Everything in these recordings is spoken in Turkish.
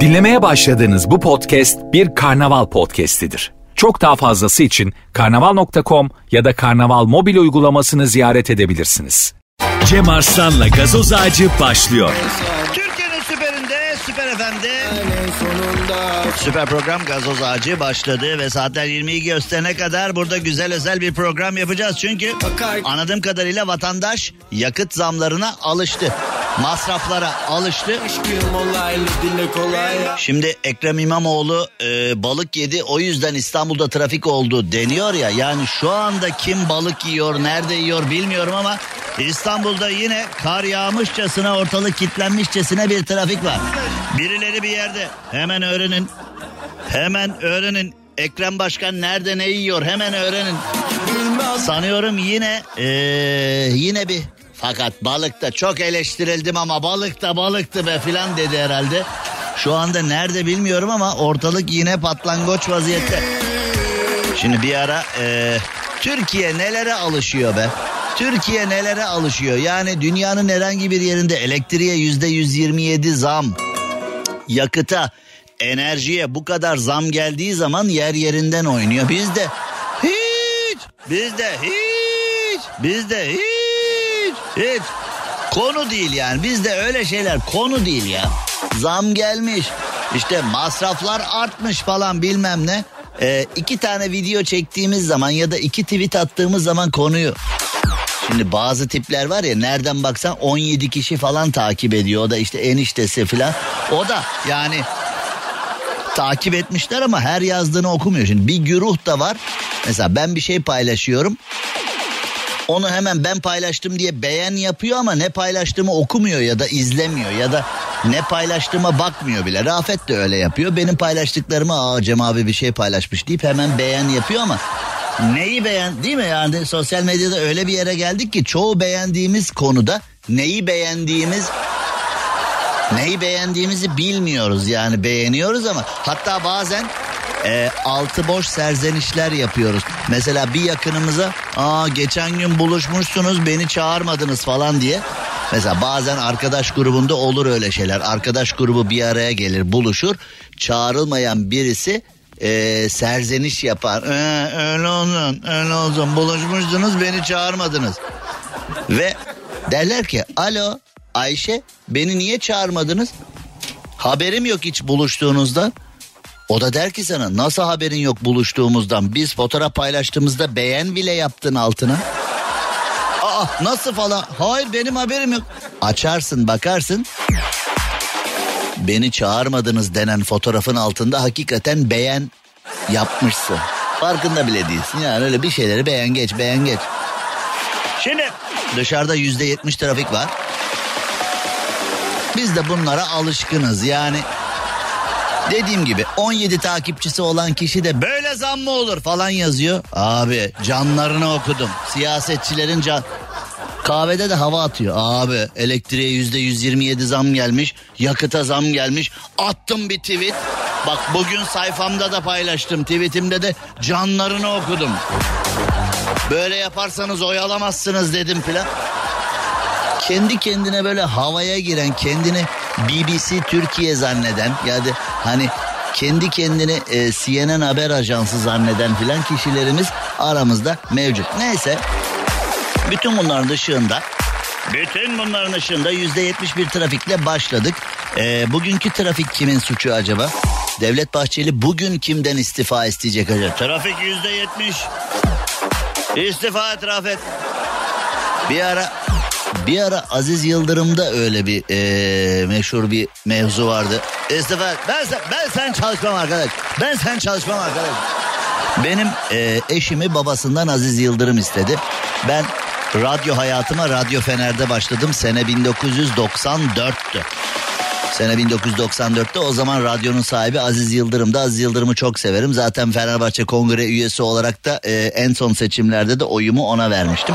Dinlemeye başladığınız bu podcast bir karnaval podcastidir. Çok daha fazlası için karnaval.com ya da karnaval mobil uygulamasını ziyaret edebilirsiniz. Cem Arslan'la gazoz ağacı başlıyor. Türkiye'nin süperinde, süper FM'de süper program Gazoz Ağacı başladı ve saatler 20'yi gösterene kadar burada güzel özel bir program yapacağız. Çünkü anladığım kadarıyla vatandaş yakıt zamlarına alıştı. Masraflara alıştı. Şimdi Ekrem İmamoğlu e, balık yedi o yüzden İstanbul'da trafik oldu deniyor ya. Yani şu anda kim balık yiyor, nerede yiyor bilmiyorum ama İstanbul'da yine kar yağmışçasına ortalık kitlenmişçesine bir trafik var. Birileri bir yerde hemen öğrenin. Hemen öğrenin. Ekrem Başkan nerede ne yiyor hemen öğrenin. Sanıyorum yine ee, yine bir fakat balıkta çok eleştirildim ama balık da balıktı be filan dedi herhalde. Şu anda nerede bilmiyorum ama ortalık yine patlangoç vaziyette. Şimdi bir ara e, Türkiye nelere alışıyor be? Türkiye nelere alışıyor? Yani dünyanın herhangi bir yerinde elektriğe yüzde 127 zam, yakıta, enerjiye bu kadar zam geldiği zaman yer yerinden oynuyor. Bizde hiç, bizde hiç, bizde hiç, hiç. Konu değil yani bizde öyle şeyler konu değil ya. Zam gelmiş işte masraflar artmış falan bilmem ne. Ee, iki tane video çektiğimiz zaman ya da iki tweet attığımız zaman konuyu Şimdi bazı tipler var ya nereden baksan 17 kişi falan takip ediyor. O da işte eniştesi falan. O da yani takip etmişler ama her yazdığını okumuyor. Şimdi bir güruh da var. Mesela ben bir şey paylaşıyorum. Onu hemen ben paylaştım diye beğen yapıyor ama ne paylaştığımı okumuyor ya da izlemiyor ya da ne paylaştığıma bakmıyor bile. Rafet de öyle yapıyor. Benim paylaştıklarımı aa Cem abi bir şey paylaşmış deyip hemen beğen yapıyor ama neyi beğen değil mi yani sosyal medyada öyle bir yere geldik ki çoğu beğendiğimiz konuda neyi beğendiğimiz neyi beğendiğimizi bilmiyoruz yani beğeniyoruz ama hatta bazen e, altı boş serzenişler yapıyoruz. Mesela bir yakınımıza aa geçen gün buluşmuşsunuz beni çağırmadınız falan diye. Mesela bazen arkadaş grubunda olur öyle şeyler. Arkadaş grubu bir araya gelir buluşur. Çağrılmayan birisi e, serzeniş yapar. Ee, öyle olsun öyle olsun buluşmuşsunuz beni çağırmadınız. Ve derler ki alo Ayşe beni niye çağırmadınız? Haberim yok hiç buluştuğunuzda. O da der ki sana nasıl haberin yok buluştuğumuzdan? Biz fotoğraf paylaştığımızda beğen bile yaptın altına. Aa nasıl falan? Hayır benim haberim yok. Açarsın bakarsın. Beni çağırmadınız denen fotoğrafın altında hakikaten beğen yapmışsın. Farkında bile değilsin yani öyle bir şeyleri beğen geç beğen geç. Şimdi dışarıda yüzde yetmiş trafik var. Biz de bunlara alışkınız yani. Dediğim gibi 17 takipçisi olan kişi de böyle zam mı olur falan yazıyor. Abi canlarını okudum. Siyasetçilerin can... Kahvede de hava atıyor. Abi elektriğe yüzde 127 zam gelmiş. Yakıta zam gelmiş. Attım bir tweet. Bak bugün sayfamda da paylaştım. Tweetimde de canlarını okudum. Böyle yaparsanız oyalamazsınız dedim filan kendi kendine böyle havaya giren, kendini BBC Türkiye zanneden ya da hani kendi kendini e, CNN haber ajansı zanneden filan kişilerimiz aramızda mevcut. Neyse bütün bunların dışında bütün bunların ışığında yüzde yetmiş bir trafikle başladık. E, bugünkü trafik kimin suçu acaba? Devlet Bahçeli bugün kimden istifa isteyecek acaba? Trafik yüzde yetmiş. İstifa et Rafet. Bir ara bir ara Aziz Yıldırım'da öyle bir e, meşhur bir mevzu vardı. İstifa ben sen, ben sen çalışmam arkadaş. Ben sen çalışmam arkadaş. Benim e, eşimi babasından Aziz Yıldırım istedi. Ben radyo hayatıma Radyo Fener'de başladım. Sene 1994'tü. Sene 1994'te o zaman radyonun sahibi Aziz Yıldırım'da. Aziz Yıldırım'ı çok severim. Zaten Fenerbahçe Kongre üyesi olarak da e, en son seçimlerde de oyumu ona vermiştim.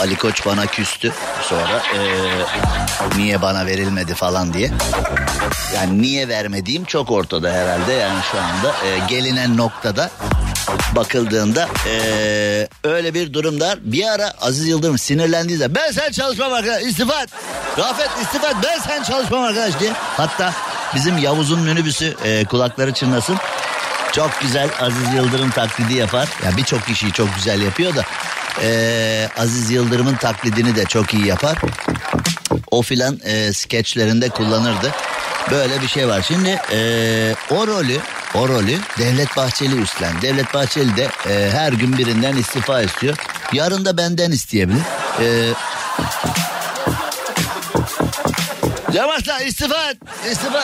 Ali Koç bana küstü sonra e, niye bana verilmedi falan diye. Yani niye vermediğim çok ortada herhalde yani şu anda e, gelinen noktada bakıldığında ee, öyle bir durumda bir ara Aziz Yıldırım sinirlendiği zaman ben sen çalışmam arkadaş istifa et. Rafet istifa et ben sen çalışmam arkadaş diye. Hatta bizim Yavuz'un minibüsü ee, kulakları çınlasın. Çok güzel Aziz Yıldırım taklidi yapar. Ya yani birçok kişiyi çok güzel yapıyor da ee, Aziz Yıldırım'ın taklidini de çok iyi yapar. O filan e, skeçlerinde kullanırdı. Böyle bir şey var. Şimdi e, o rolü o rolü Devlet Bahçeli üstlendi. Devlet Bahçeli de e, her gün birinden istifa istiyor. Yarın da benden isteyebilir. E, Cemaatler istifa et. İstifa.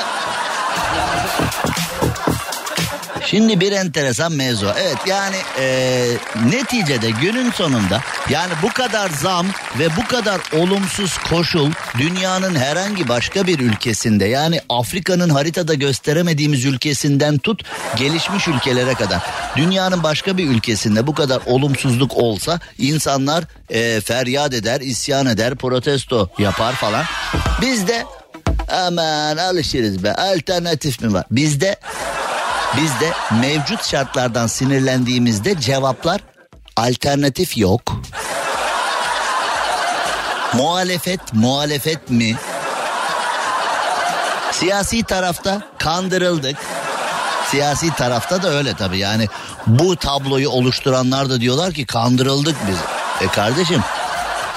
Şimdi bir enteresan mevzu. Evet yani e, neticede günün sonunda yani bu kadar zam ve bu kadar olumsuz koşul dünyanın herhangi başka bir ülkesinde yani Afrika'nın haritada gösteremediğimiz ülkesinden tut gelişmiş ülkelere kadar dünyanın başka bir ülkesinde bu kadar olumsuzluk olsa insanlar e, feryat eder, isyan eder, protesto yapar falan. Bizde aman alışırız be alternatif mi var? Bizde Bizde mevcut şartlardan sinirlendiğimizde cevaplar alternatif yok. muhalefet, muhalefet mi? Siyasi tarafta kandırıldık. Siyasi tarafta da öyle tabii yani bu tabloyu oluşturanlar da diyorlar ki kandırıldık biz. E kardeşim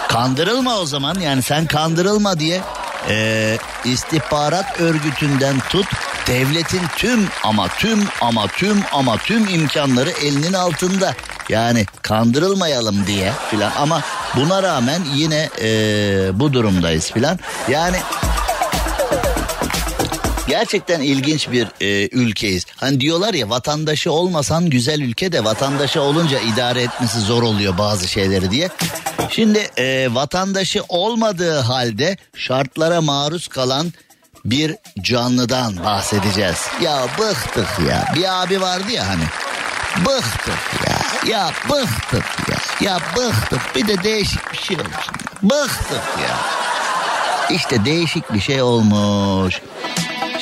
kandırılma o zaman yani sen kandırılma diye e, istihbarat örgütünden tut devletin tüm ama tüm ama tüm ama tüm imkanları elinin altında. Yani kandırılmayalım diye filan ama buna rağmen yine e, bu durumdayız filan. Yani Gerçekten ilginç bir e, ülkeyiz. Hani diyorlar ya vatandaşı olmasan güzel ülke de vatandaşı olunca idare etmesi zor oluyor bazı şeyleri diye. Şimdi e, vatandaşı olmadığı halde şartlara maruz kalan bir canlıdan bahsedeceğiz. Ya bıktık ya. Bir abi vardı ya hani. Bıktık ya. Ya bıktık ya. Ya bıktık. Bir de değişik bir şey olmuş. Bıktık ya. İşte değişik bir şey olmuş.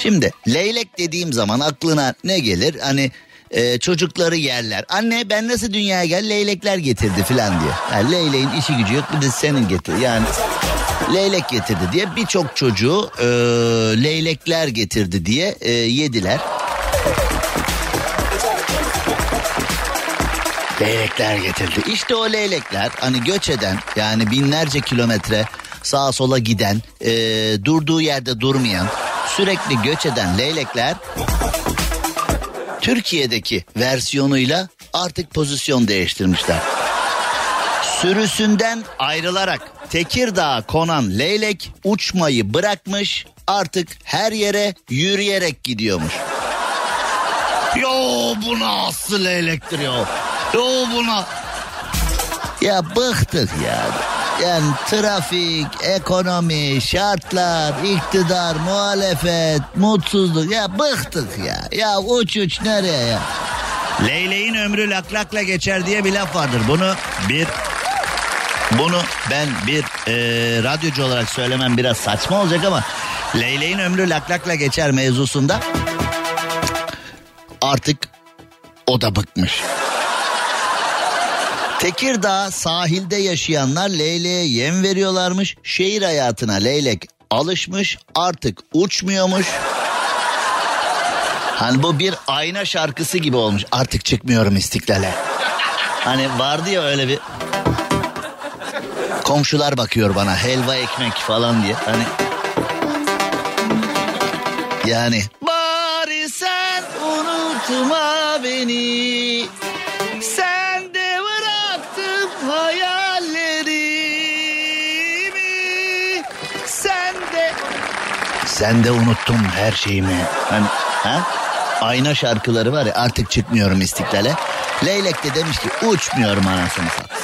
Şimdi leylek dediğim zaman aklına ne gelir? Hani e, çocukları yerler. Anne ben nasıl dünyaya gel leylekler getirdi filan diye. Yani leyleğin işi gücü yok bir de senin getir. Yani leylek getirdi diye birçok çocuğu e, leylekler getirdi diye e, yediler. Leylekler getirdi. İşte o leylekler hani göç eden yani binlerce kilometre sağa sola giden e, durduğu yerde durmayan sürekli göç eden leylekler Türkiye'deki versiyonuyla artık pozisyon değiştirmişler. Sürüsünden ayrılarak Tekirdağ'a konan leylek uçmayı bırakmış artık her yere yürüyerek gidiyormuş. Yo bu nasıl leylektir yo. Yo buna. Ya bıktık ya. Yani trafik, ekonomi, şartlar, iktidar, muhalefet, mutsuzluk ya bıktık ya. Ya uç uç nereye ya? Leyleğin ömrü laklakla geçer diye bir laf vardır. Bunu bir bunu ben bir e, radyocu olarak söylemem biraz saçma olacak ama Leyleğin ömrü laklakla geçer mevzusunda artık o da bıkmış. Tekirdağ sahilde yaşayanlar leyleğe yem veriyorlarmış. Şehir hayatına leylek alışmış artık uçmuyormuş. Hani bu bir ayna şarkısı gibi olmuş. Artık çıkmıyorum istiklale. Hani vardı ya öyle bir komşular bakıyor bana helva ekmek falan diye. Hani yani bari sen unutma beni sen sen de unuttum her şeyimi. Hani ha? Ayna şarkıları var ya artık çıkmıyorum istiklale. Leylek de demiş ki uçmuyorum anasını satayım.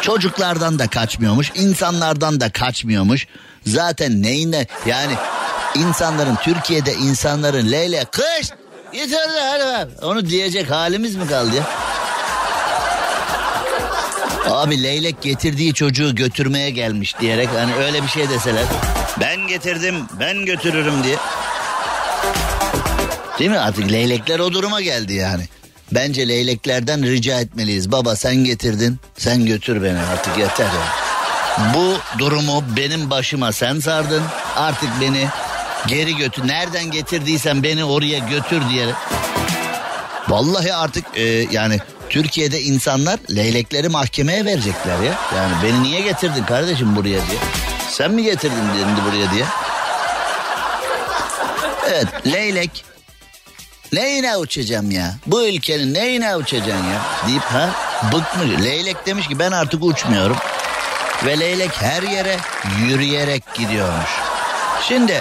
Çocuklardan da kaçmıyormuş, insanlardan da kaçmıyormuş. Zaten neyine yani insanların Türkiye'de insanların leyle kış yeterli hadi ver. Onu diyecek halimiz mi kaldı ya? Abi leylek getirdiği çocuğu götürmeye gelmiş diyerek hani öyle bir şey deseler. Ben getirdim ben götürürüm diye. Değil mi artık leylekler o duruma geldi yani. Bence leyleklerden rica etmeliyiz. Baba sen getirdin sen götür beni artık yeter ya. Bu durumu benim başıma sen sardın. Artık beni geri götür. Nereden getirdiysen beni oraya götür diye. Vallahi artık e, yani Türkiye'de insanlar leylekleri mahkemeye verecekler ya. Yani beni niye getirdin kardeşim buraya diye. Sen mi getirdin beni buraya diye. Evet leylek Neyine uçacağım ya? Bu ülkenin neyine uçacaksın ya? Deyip ha bıkmış. Leylek demiş ki ben artık uçmuyorum. Ve leylek her yere yürüyerek gidiyormuş. Şimdi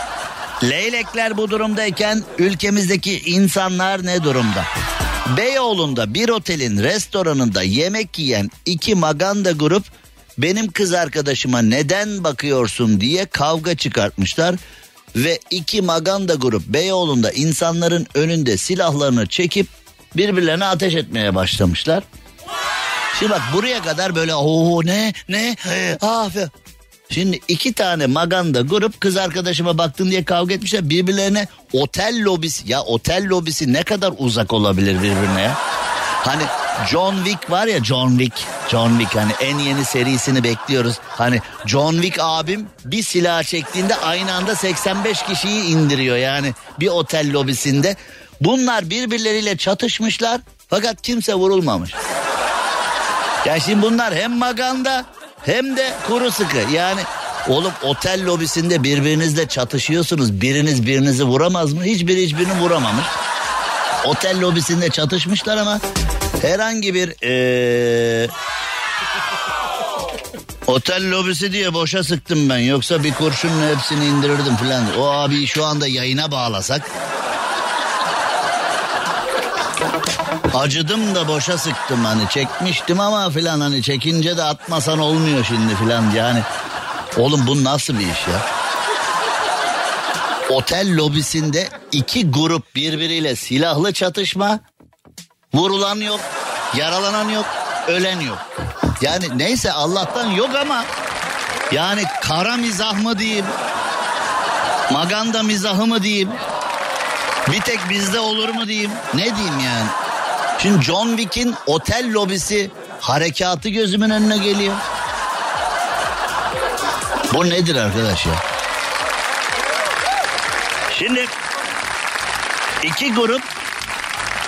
leylekler bu durumdayken ülkemizdeki insanlar ne durumda? Beyoğlu'nda bir otelin restoranında yemek yiyen iki maganda grup benim kız arkadaşıma neden bakıyorsun diye kavga çıkartmışlar ve iki maganda grup Beyoğlu'nda insanların önünde silahlarını çekip birbirlerine ateş etmeye başlamışlar. Şimdi bak buraya kadar böyle o ne ne ah Şimdi iki tane maganda grup kız arkadaşıma baktın diye kavga etmişler birbirlerine otel lobisi ya otel lobisi ne kadar uzak olabilir birbirine ya? Hani John Wick var ya John Wick. John Wick hani en yeni serisini bekliyoruz. Hani John Wick abim bir silah çektiğinde aynı anda 85 kişiyi indiriyor yani bir otel lobisinde. Bunlar birbirleriyle çatışmışlar fakat kimse vurulmamış. Ya şimdi bunlar hem maganda hem de kuru sıkı. Yani Oğlum otel lobisinde birbirinizle çatışıyorsunuz. Biriniz birinizi vuramaz mı? Hiçbiri hiçbirini vuramamış. Otel lobisinde çatışmışlar ama herhangi bir ee, otel lobisi diye boşa sıktım ben. Yoksa bir kurşunla hepsini indirirdim falan. O abi şu anda yayına bağlasak. Acıdım da boşa sıktım hani çekmiştim ama filan hani çekince de atmasan olmuyor şimdi filan yani. Oğlum bu nasıl bir iş ya? Otel lobisinde iki grup birbiriyle silahlı çatışma. Vurulan yok, yaralanan yok, ölen yok. Yani neyse Allah'tan yok ama yani kara mizah mı diyeyim? Maganda mizahı mı diyeyim? Bir tek bizde olur mu diyeyim? Ne diyeyim yani? Şimdi John Wick'in otel lobisi harekatı gözümün önüne geliyor. Bu nedir arkadaş ya? Şimdi iki grup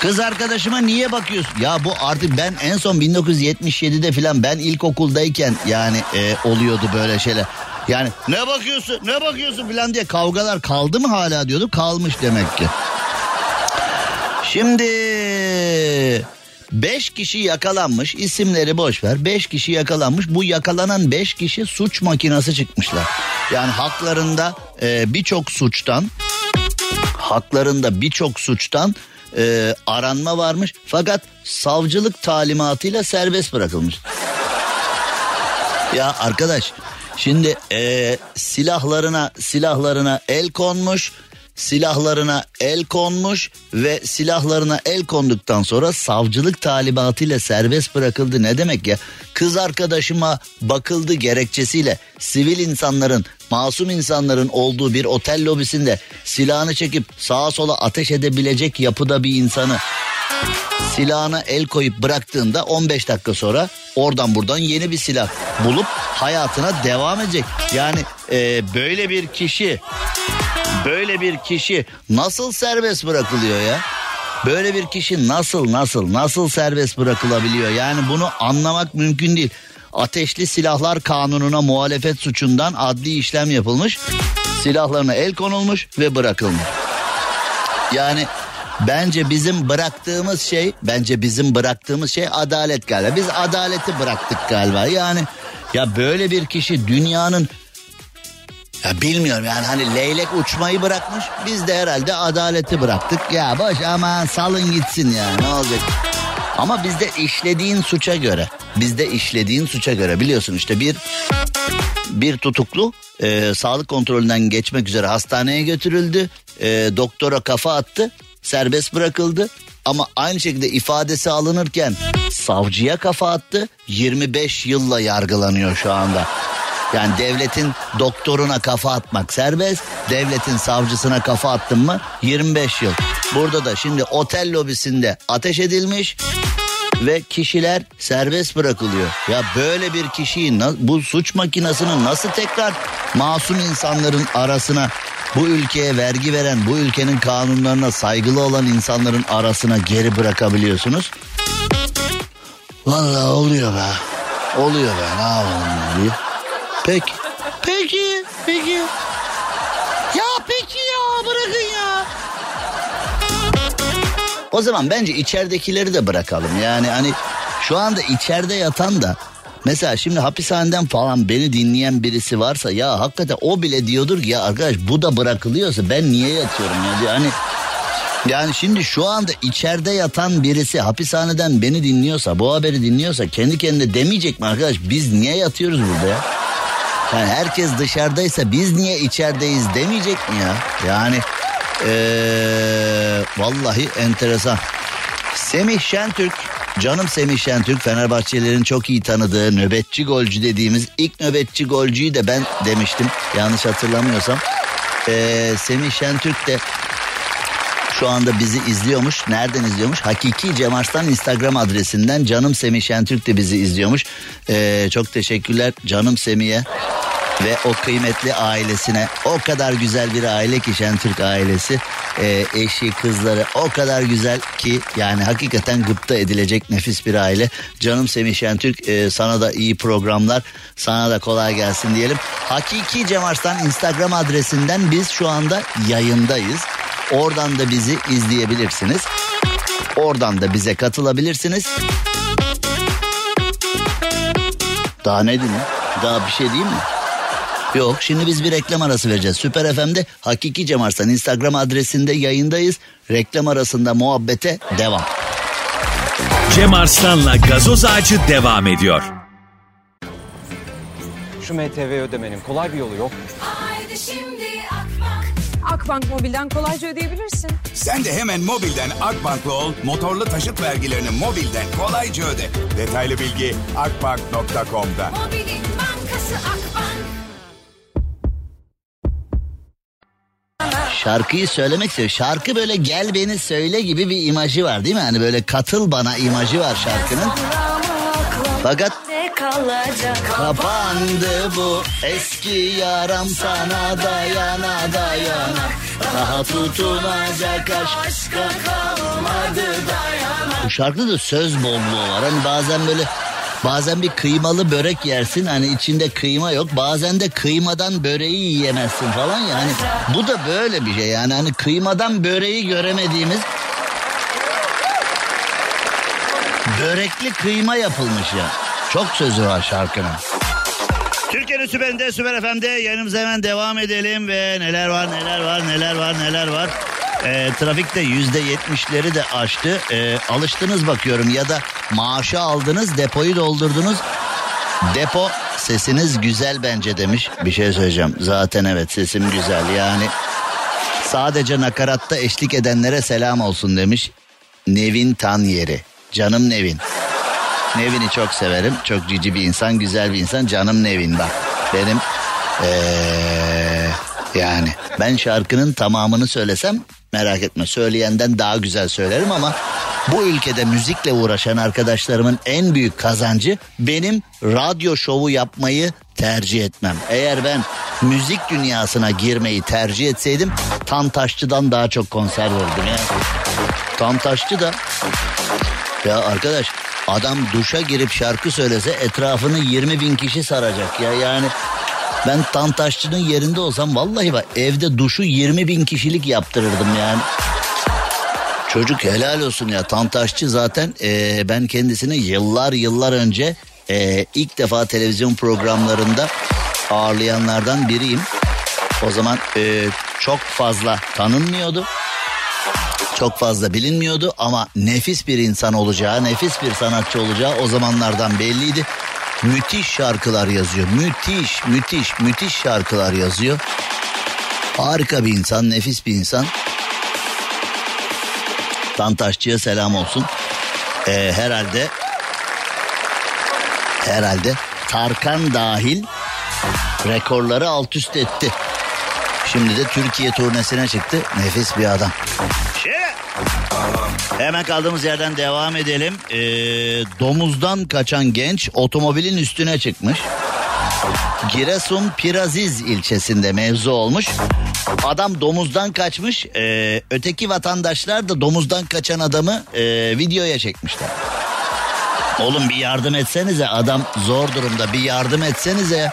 kız arkadaşıma niye bakıyorsun? Ya bu artık ben en son 1977'de filan ben ilkokuldayken yani e, oluyordu böyle şeyler. Yani ne bakıyorsun ne bakıyorsun filan diye kavgalar kaldı mı hala diyordu kalmış demek ki. Şimdi beş kişi yakalanmış isimleri boş ver beş kişi yakalanmış bu yakalanan beş kişi suç makinası çıkmışlar. Yani haklarında e, birçok suçtan haklarında birçok suçtan e, aranma varmış fakat savcılık talimatıyla serbest bırakılmış. Ya arkadaş şimdi e, silahlarına silahlarına el konmuş silahlarına el konmuş ve silahlarına el konduktan sonra savcılık talimatıyla serbest bırakıldı. Ne demek ya? Kız arkadaşıma bakıldı gerekçesiyle sivil insanların, masum insanların olduğu bir otel lobisinde silahını çekip sağa sola ateş edebilecek yapıda bir insanı silahına el koyup bıraktığında 15 dakika sonra oradan buradan yeni bir silah bulup hayatına devam edecek. Yani e, böyle bir kişi Böyle bir kişi nasıl serbest bırakılıyor ya? Böyle bir kişi nasıl nasıl nasıl serbest bırakılabiliyor? Yani bunu anlamak mümkün değil. Ateşli Silahlar Kanunu'na muhalefet suçundan adli işlem yapılmış. Silahlarına el konulmuş ve bırakılmış. Yani bence bizim bıraktığımız şey, bence bizim bıraktığımız şey adalet galiba. Biz adaleti bıraktık galiba. Yani ya böyle bir kişi dünyanın ya bilmiyorum yani hani leylek uçmayı bırakmış biz de herhalde adaleti bıraktık. Ya boş aman salın gitsin ya ne olacak. Ama bizde işlediğin suça göre bizde işlediğin suça göre biliyorsun işte bir bir tutuklu e, sağlık kontrolünden geçmek üzere hastaneye götürüldü. E, doktora kafa attı serbest bırakıldı. Ama aynı şekilde ifadesi alınırken savcıya kafa attı 25 yılla yargılanıyor şu anda. Yani devletin doktoruna kafa atmak serbest. Devletin savcısına kafa attın mı 25 yıl. Burada da şimdi otel lobisinde ateş edilmiş ve kişiler serbest bırakılıyor. Ya böyle bir kişiyi bu suç makinesini nasıl tekrar masum insanların arasına bu ülkeye vergi veren, bu ülkenin kanunlarına saygılı olan insanların arasına geri bırakabiliyorsunuz? Vallahi oluyor be. Oluyor be ne yapalım diye. Peki. Peki. Peki. Ya peki ya bırakın ya. O zaman bence içeridekileri de bırakalım. Yani hani şu anda içeride yatan da Mesela şimdi hapishaneden falan beni dinleyen birisi varsa ya hakikaten o bile diyordur ki ya arkadaş bu da bırakılıyorsa ben niye yatıyorum ya hani yani şimdi şu anda içeride yatan birisi hapishaneden beni dinliyorsa bu haberi dinliyorsa kendi kendine demeyecek mi arkadaş biz niye yatıyoruz burada ya? Yani herkes dışarıdaysa biz niye içerideyiz demeyecek mi ya? Yani ee, vallahi enteresan. Semih Şentürk Canım Semih Şentürk Fenerbahçelerin çok iyi tanıdığı nöbetçi golcü dediğimiz ilk nöbetçi golcüyü de ben demiştim. Yanlış hatırlamıyorsam. Ee, Semih Şentürk de şu anda bizi izliyormuş. Nereden izliyormuş? Hakiki Cem Arslan Instagram adresinden Canım Semih Şentürk de bizi izliyormuş. Ee, çok teşekkürler Canım Semih'e ve o kıymetli ailesine o kadar güzel bir aile ki Şentürk ailesi e, eşi kızları o kadar güzel ki yani hakikaten gıpta edilecek nefis bir aile canım Semih Şentürk e, sana da iyi programlar sana da kolay gelsin diyelim Hakiki Cem Arslan Instagram adresinden biz şu anda yayındayız oradan da bizi izleyebilirsiniz oradan da bize katılabilirsiniz daha ne diyeyim daha bir şey diyeyim mi? Yok şimdi biz bir reklam arası vereceğiz. Süper FM'de Hakiki Cem Arslan Instagram adresinde yayındayız. Reklam arasında muhabbete devam. Cem Arslan'la gazoz ağacı devam ediyor. Şu MTV ödemenin kolay bir yolu yok. Haydi şimdi Akbank. Mobil'den kolayca ödeyebilirsin. Sen de hemen mobilden Akbank'lı ol, motorlu taşıt vergilerini mobilden kolayca öde. Detaylı bilgi akbank.com'da. Mobilin bankası Akbank. şarkıyı söylemek istiyor. Şarkı böyle gel beni söyle gibi bir imajı var değil mi? Hani böyle katıl bana imajı var şarkının. Fakat kapandı bu eski yaram sana dayana dayana. Daha tutunacak aşka kalmadı dayana. Bu şarkıda da söz bolluğu var. Hani bazen böyle Bazen bir kıymalı börek yersin hani içinde kıyma yok. Bazen de kıymadan böreği yiyemezsin falan yani. Bu da böyle bir şey yani hani kıymadan böreği göremediğimiz börekli kıyma yapılmış ya. Çok sözü var şarkının. Türkiye'nin Süper'inde Süper FM'de yayınımıza hemen devam edelim ve neler var neler var neler var neler var. E, trafikte yüzde yetmişleri de aştı. E, alıştınız bakıyorum ya da maaşı aldınız depoyu doldurdunuz. Depo sesiniz güzel bence demiş. Bir şey söyleyeceğim. Zaten evet sesim güzel yani. Sadece nakaratta eşlik edenlere selam olsun demiş. Nevin Tanyeri. Canım Nevin. Nevin'i çok severim. Çok cici bir insan, güzel bir insan. Canım Nevin bak. Benim ee, yani ben şarkının tamamını söylesem merak etme söyleyenden daha güzel söylerim ama bu ülkede müzikle uğraşan arkadaşlarımın en büyük kazancı benim radyo şovu yapmayı tercih etmem. Eğer ben müzik dünyasına girmeyi tercih etseydim Tantaşçı'dan daha çok konser verdim ya. Tantaşçı da ya arkadaş adam duşa girip şarkı söylese etrafını 20 bin kişi saracak ya yani ben Tantaşçı'nın yerinde olsam vallahi bak evde duşu 20 bin kişilik yaptırırdım yani. Çocuk helal olsun ya Tantaşçı zaten e, ben kendisini yıllar yıllar önce e, ilk defa televizyon programlarında ağırlayanlardan biriyim. O zaman e, çok fazla tanınmıyordu. Çok fazla bilinmiyordu ama nefis bir insan olacağı, nefis bir sanatçı olacağı o zamanlardan belliydi. Müthiş şarkılar yazıyor. Müthiş, müthiş, müthiş şarkılar yazıyor. Harika bir insan, nefis bir insan. Tantaşçı'ya selam olsun. Ee, herhalde herhalde Tarkan dahil rekorları alt üst etti. Şimdi de Türkiye turnesine çıktı. Nefis bir adam. Hemen kaldığımız yerden devam edelim. Ee, domuzdan kaçan genç otomobilin üstüne çıkmış. Giresun Piraziz ilçesinde mevzu olmuş. Adam domuzdan kaçmış. Ee, öteki vatandaşlar da domuzdan kaçan adamı e, videoya çekmişler. Oğlum bir yardım etsenize adam zor durumda bir yardım etsenize.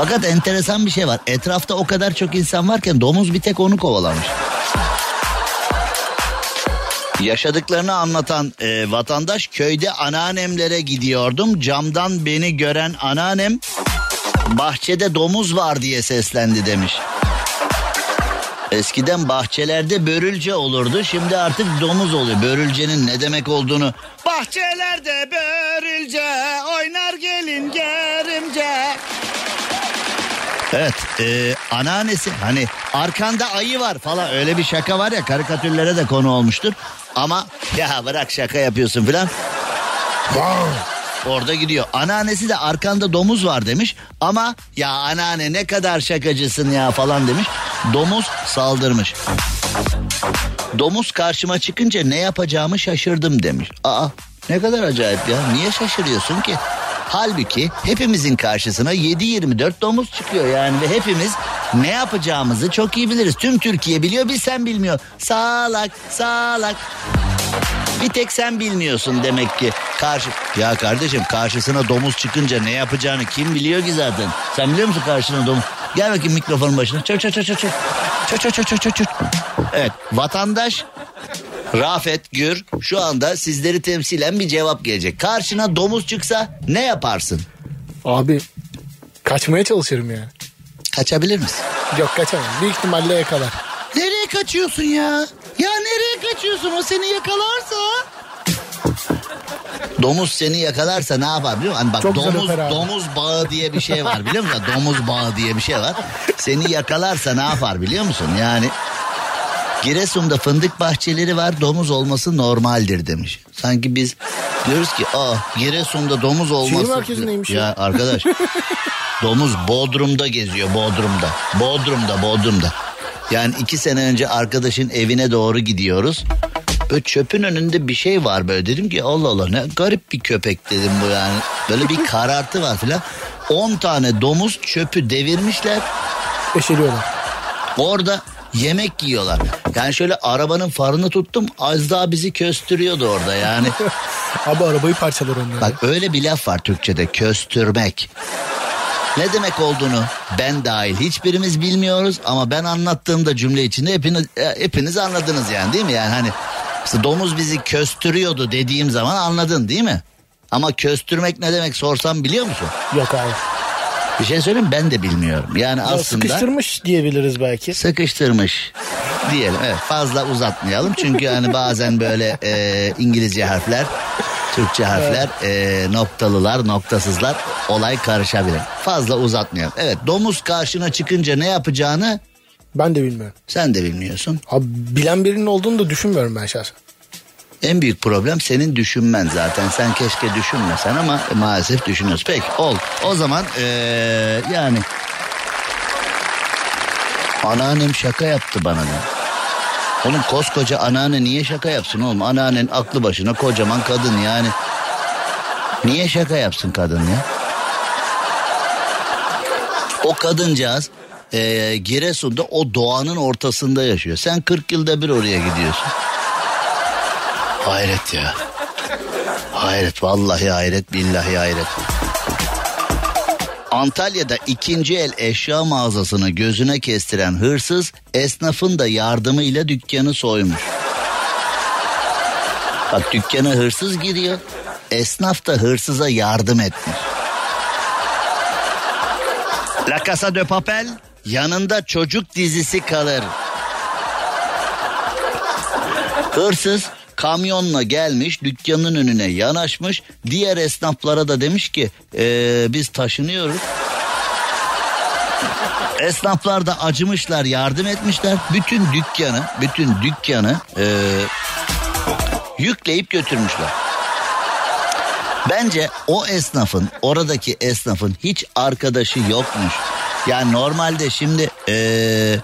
Fakat enteresan bir şey var. Etrafta o kadar çok insan varken domuz bir tek onu kovalamış. Yaşadıklarını anlatan e, vatandaş köyde anneannemlere gidiyordum. Camdan beni gören anneannem bahçede domuz var diye seslendi demiş. Eskiden bahçelerde börülce olurdu. Şimdi artık domuz oluyor. Börülcenin ne demek olduğunu. Bahçelerde börülce oynar Evet e, anneannesi hani arkanda ayı var falan öyle bir şaka var ya karikatürlere de konu olmuştur. Ama ya bırak şaka yapıyorsun filan. Orada gidiyor. Anneannesi de arkanda domuz var demiş. Ama ya anneanne ne kadar şakacısın ya falan demiş. Domuz saldırmış. Domuz karşıma çıkınca ne yapacağımı şaşırdım demiş. Aa ne kadar acayip ya. Niye şaşırıyorsun ki? Halbuki hepimizin karşısına 7-24 domuz çıkıyor yani ve hepimiz ne yapacağımızı çok iyi biliriz. Tüm Türkiye biliyor biz sen bilmiyor. Sağlak sağlak. Bir tek sen bilmiyorsun demek ki. Karşı ya kardeşim karşısına domuz çıkınca ne yapacağını kim biliyor ki zaten? Sen biliyor musun karşısına domuz? Gel bakayım mikrofonun başına. Çö çö çö çö çö. Çö çö çö çö çö çö. Evet vatandaş Rafet Gür şu anda sizleri temsilen bir cevap gelecek. Karşına domuz çıksa ne yaparsın? Abi kaçmaya çalışırım yani. Kaçabilir misin? Yok kaçamam. Büyük ihtimalle yakalar. Nereye kaçıyorsun ya? Ya nereye kaçıyorsun? O seni yakalarsa. Domuz seni yakalarsa ne yapar biliyor musun? Hani bak Çok domuz domuz bağı diye bir şey var biliyor musun? domuz bağı diye bir şey var. Seni yakalarsa ne yapar biliyor musun? Yani Giresun'da fındık bahçeleri var domuz olması normaldir demiş. Sanki biz diyoruz ki ah Giresun'da domuz olması. merkezindeymiş ya. Ya arkadaş domuz Bodrum'da geziyor Bodrum'da. Bodrum'da Bodrum'da. Yani iki sene önce arkadaşın evine doğru gidiyoruz. Böyle çöpün önünde bir şey var böyle dedim ki Allah Allah ne garip bir köpek dedim bu yani. Böyle bir karartı var filan. 10 tane domuz çöpü devirmişler. Eşeliyorlar. Orada yemek yiyorlar. Yani şöyle arabanın farını tuttum az daha bizi köstürüyordu orada yani. Abi arabayı parçalar onlar. Bak öyle bir laf var Türkçe'de köstürmek. Ne demek olduğunu ben dahil hiçbirimiz bilmiyoruz ama ben anlattığımda cümle içinde hepiniz, e, hepiniz anladınız yani değil mi? Yani hani işte domuz bizi köstürüyordu dediğim zaman anladın değil mi? Ama köstürmek ne demek sorsam biliyor musun? Yok abi. Bir şey söyleyeyim ben de bilmiyorum. Yani Ya aslında Sıkıştırmış diyebiliriz belki. sıkıştırmış diyelim. Evet fazla uzatmayalım çünkü hani bazen böyle e, İngilizce harfler, Türkçe harfler, e, noktalılar, noktasızlar olay karışabilir. Fazla uzatmayalım. Evet domuz karşına çıkınca ne yapacağını Ben de bilmiyorum. sen de bilmiyorsun. Abi bilen birinin olduğunu da düşünmüyorum ben şahsen. En büyük problem senin düşünmen zaten. Sen keşke düşünmesen ama maalesef düşünüyorsun. Peki ol. O zaman e, yani anneannem şaka yaptı bana da. Oğlum koskoca anneanne niye şaka yapsın oğlum? Anneannen aklı başına kocaman kadın yani. Niye şaka yapsın kadın ya? O kadıncağız e, Giresun'da o doğanın ortasında yaşıyor. Sen 40 yılda bir oraya gidiyorsun. Hayret ya. Hayret vallahi hayret billahi hayret. Antalya'da ikinci el eşya mağazasını gözüne kestiren hırsız esnafın da yardımıyla dükkanı soymuş. Bak dükkana hırsız giriyor. Esnaf da hırsıza yardım etmiş. La Casa de Papel yanında çocuk dizisi kalır. Hırsız kamyonla gelmiş dükkanın önüne yanaşmış. Diğer esnaflara da demiş ki "Ee, biz taşınıyoruz. Esnaflar da acımışlar yardım etmişler. Bütün dükkanı bütün dükkanı ee, yükleyip götürmüşler. Bence o esnafın oradaki esnafın hiç arkadaşı yokmuş. Yani normalde şimdi ee,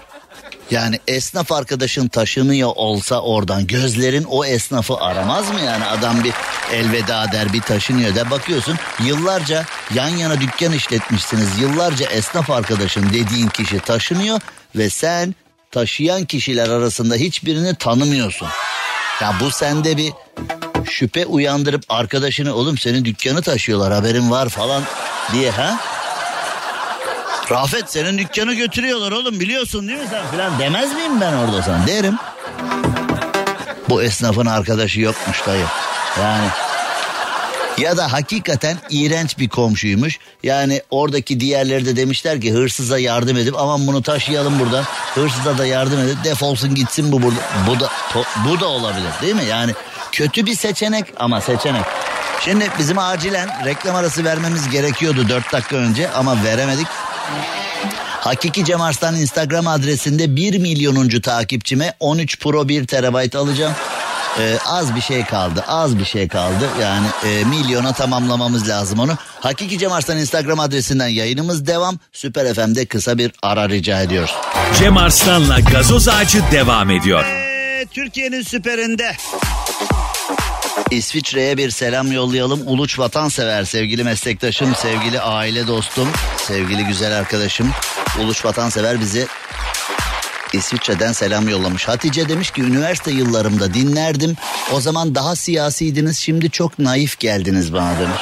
Yani esnaf arkadaşın taşınıyor olsa oradan gözlerin o esnafı aramaz mı yani adam bir elveda der bir taşınıyor der bakıyorsun yıllarca yan yana dükkan işletmişsiniz yıllarca esnaf arkadaşın dediğin kişi taşınıyor ve sen taşıyan kişiler arasında hiçbirini tanımıyorsun. Ya bu sende bir şüphe uyandırıp arkadaşını oğlum senin dükkanı taşıyorlar haberin var falan diye ha? Rafet senin dükkanı götürüyorlar oğlum biliyorsun değil mi sen filan demez miyim ben orada sana derim. Bu esnafın arkadaşı yokmuş dayı. Yani ya da hakikaten iğrenç bir komşuymuş. Yani oradaki diğerleri de demişler ki hırsıza yardım edip aman bunu taşıyalım buradan. Hırsıza da yardım edip defolsun gitsin bu burada. Bu da to- bu da olabilir değil mi? Yani kötü bir seçenek ama seçenek. Şimdi bizim acilen reklam arası vermemiz gerekiyordu 4 dakika önce ama veremedik. Hakiki Cem Arslan Instagram adresinde 1 milyonuncu takipçime 13 Pro 1 terabayt alacağım. Ee, az bir şey kaldı az bir şey kaldı yani e, milyona tamamlamamız lazım onu. Hakiki Cem Arslan Instagram adresinden yayınımız devam. Süper FM'de kısa bir ara rica ediyoruz. Cem Arslan'la gazoz ağacı devam ediyor. Ee, Türkiye'nin süperinde. İsviçre'ye bir selam yollayalım. Uluç vatansever sevgili meslektaşım, sevgili aile dostum, sevgili güzel arkadaşım. Uluç vatansever bizi İsviçre'den selam yollamış. Hatice demiş ki üniversite yıllarımda dinlerdim. O zaman daha siyasiydiniz şimdi çok naif geldiniz bana demiş.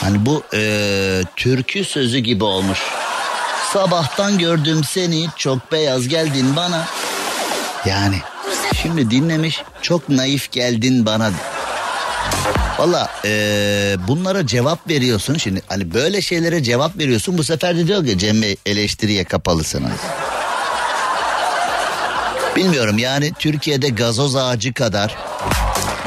Hani bu eee, türkü sözü gibi olmuş. Sabahtan gördüm seni çok beyaz geldin bana. Yani şimdi dinlemiş çok naif geldin bana. Valla eee, bunlara cevap veriyorsun. Şimdi hani böyle şeylere cevap veriyorsun. Bu sefer de diyor ki Cem Bey eleştiriye kapalısınız. Bilmiyorum yani Türkiye'de gazoz ağacı kadar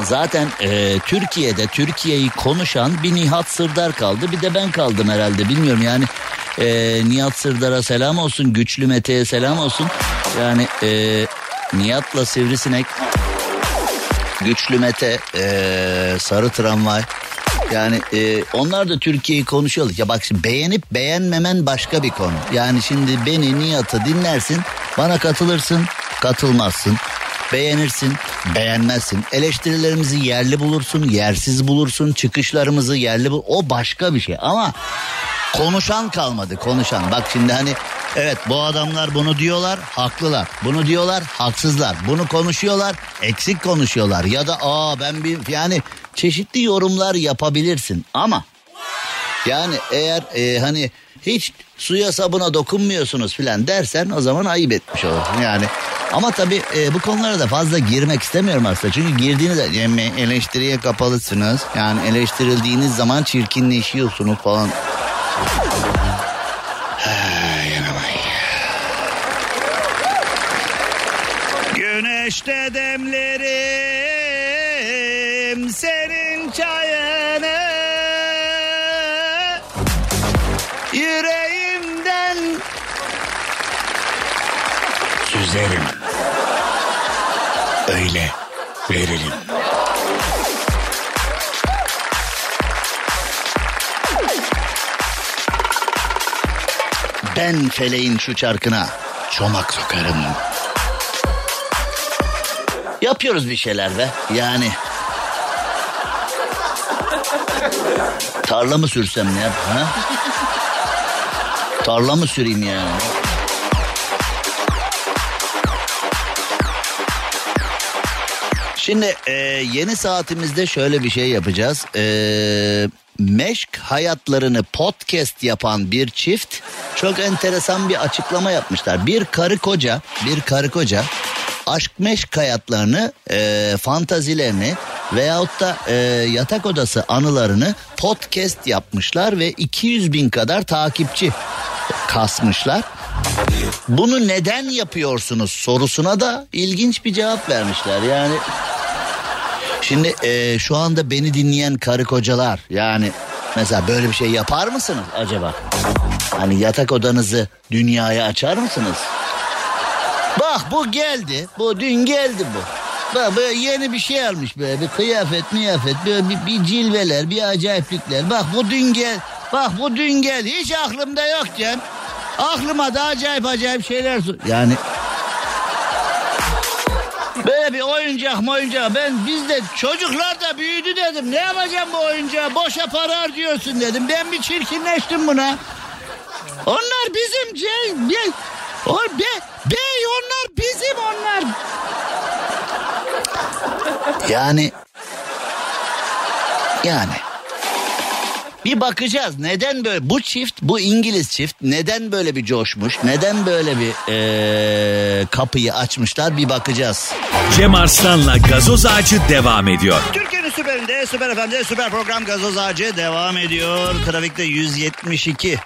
zaten eee, Türkiye'de Türkiye'yi konuşan bir Nihat Sırdar kaldı. Bir de ben kaldım herhalde bilmiyorum. Yani eee, Nihat Sırdar'a selam olsun güçlü Mete'ye selam olsun. Yani eee, Nihat'la Sivrisinek Güçlü Mete, eee, Sarı Tramvay. Yani eee, onlar da Türkiye'yi konuşuyorlar. Ya bak şimdi beğenip beğenmemen başka bir konu. Yani şimdi beni Nihat'ı dinlersin, bana katılırsın, katılmazsın. Beğenirsin, beğenmezsin. Eleştirilerimizi yerli bulursun, yersiz bulursun. Çıkışlarımızı yerli bul. O başka bir şey ama konuşan kalmadı konuşan. Bak şimdi hani evet bu adamlar bunu diyorlar haklılar. Bunu diyorlar haksızlar. Bunu konuşuyorlar eksik konuşuyorlar. Ya da aa ben bir yani çeşitli yorumlar yapabilirsin ama yani eğer e, hani hiç suya sabuna dokunmuyorsunuz filan dersen o zaman ayıp etmiş olursun yani. Ama tabii e, bu konulara da fazla girmek istemiyorum aslında. Çünkü girdiğinizde yani eleştiriye kapalısınız. Yani eleştirildiğiniz zaman çirkinleşiyorsunuz falan. Güneşte demlerim senin çayını Yüreğimden süzerim. Öyle veririm. Ben feleğin şu çarkına çomak sokarım. Yapıyoruz bir şeyler be. Yani. Tarla mı sürsem ne yap? Ha? Tarla mı süreyim yani? Şimdi e, yeni saatimizde şöyle bir şey yapacağız. E, meşk hayatlarını podcast yapan bir çift çok enteresan bir açıklama yapmışlar. Bir karı koca, bir karı koca aşk meşk hayatlarını, e, fantazilerini veyahut da e, yatak odası anılarını podcast yapmışlar ve 200 bin kadar takipçi kasmışlar. Bunu neden yapıyorsunuz sorusuna da ilginç bir cevap vermişler. Yani şimdi e, şu anda beni dinleyen karı kocalar yani mesela böyle bir şey yapar mısınız acaba? Hani yatak odanızı dünyaya açar mısınız? Bak bu geldi. Bu dün geldi bu. Bak böyle yeni bir şey almış böyle bir kıyafet miyafet böyle bir, bir cilveler bir acayiplikler. Bak bu dün gel. Bak bu dün gel. Hiç aklımda yokken. Aklıma da acayip acayip şeyler yani Böyle bir oyuncak oyuncak ben bizde çocuklar da büyüdü dedim. Ne yapacağım bu oyuncağı boşa para harcıyorsun dedim. Ben bir çirkinleştim buna. Onlar bizim şey, bey, o be, bey onlar bizim onlar. Yani yani bir bakacağız neden böyle bu çift bu İngiliz çift neden böyle bir coşmuş neden böyle bir eee, kapıyı açmışlar bir bakacağız. Cem Arslan'la gazoz ağacı devam ediyor. Türkiye'nin süperinde süper FM'de süper program gazoz ağacı devam ediyor. Trafikte 172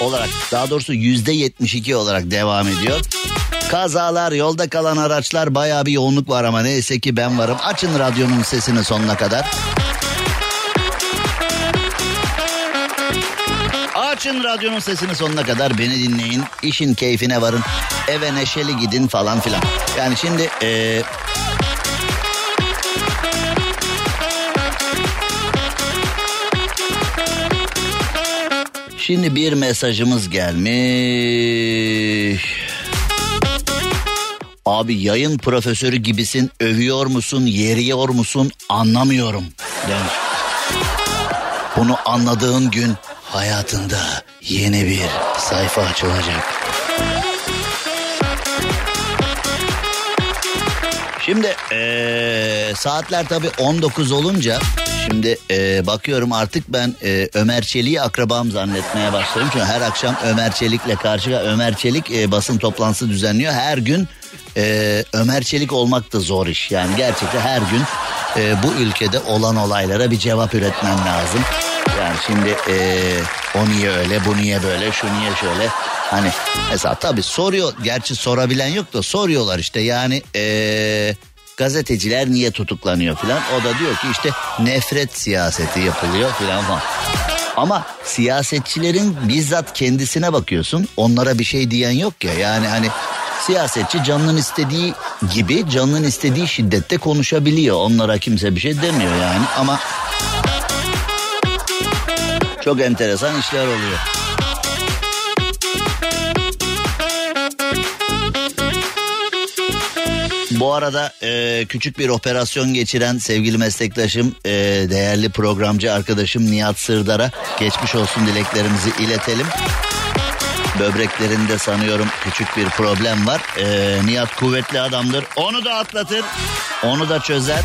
olarak daha doğrusu yüzde 72 olarak devam ediyor. Kazalar, yolda kalan araçlar bayağı bir yoğunluk var ama neyse ki ben varım. Açın radyonun sesini sonuna kadar. Açın radyonun sesini sonuna kadar beni dinleyin. İşin keyfine varın. Eve neşeli gidin falan filan. Yani şimdi eee Şimdi bir mesajımız gelmiş. Abi yayın profesörü gibisin övüyor musun yeriyor musun anlamıyorum demiş. Bunu anladığın gün hayatında yeni bir sayfa açılacak. Şimdi eee, saatler tabii 19 olunca şimdi eee, bakıyorum artık ben eee, Ömer Çelik'i akrabam zannetmeye başladım. Çünkü her akşam Ömer Çelik'le karşı Ömer Çelik eee, basın toplantısı düzenliyor. Her gün eee, Ömer Çelik olmak da zor iş. Yani gerçekten her gün eee, bu ülkede olan olaylara bir cevap üretmem lazım. Yani şimdi eee, o niye öyle bu niye böyle şu niye şöyle hani mesela tabii soruyor gerçi sorabilen yok da soruyorlar işte yani eee, gazeteciler niye tutuklanıyor filan? O da diyor ki işte nefret siyaseti yapılıyor filan falan. Ama siyasetçilerin bizzat kendisine bakıyorsun. Onlara bir şey diyen yok ya. Yani hani siyasetçi canının istediği gibi canının istediği şiddette konuşabiliyor. Onlara kimse bir şey demiyor yani. Ama çok enteresan işler oluyor. Bu arada e, küçük bir operasyon geçiren sevgili meslektaşım, e, değerli programcı arkadaşım Nihat Sırdar'a geçmiş olsun dileklerimizi iletelim. Böbreklerinde sanıyorum küçük bir problem var. E, Nihat kuvvetli adamdır. Onu da atlatır, onu da çözer.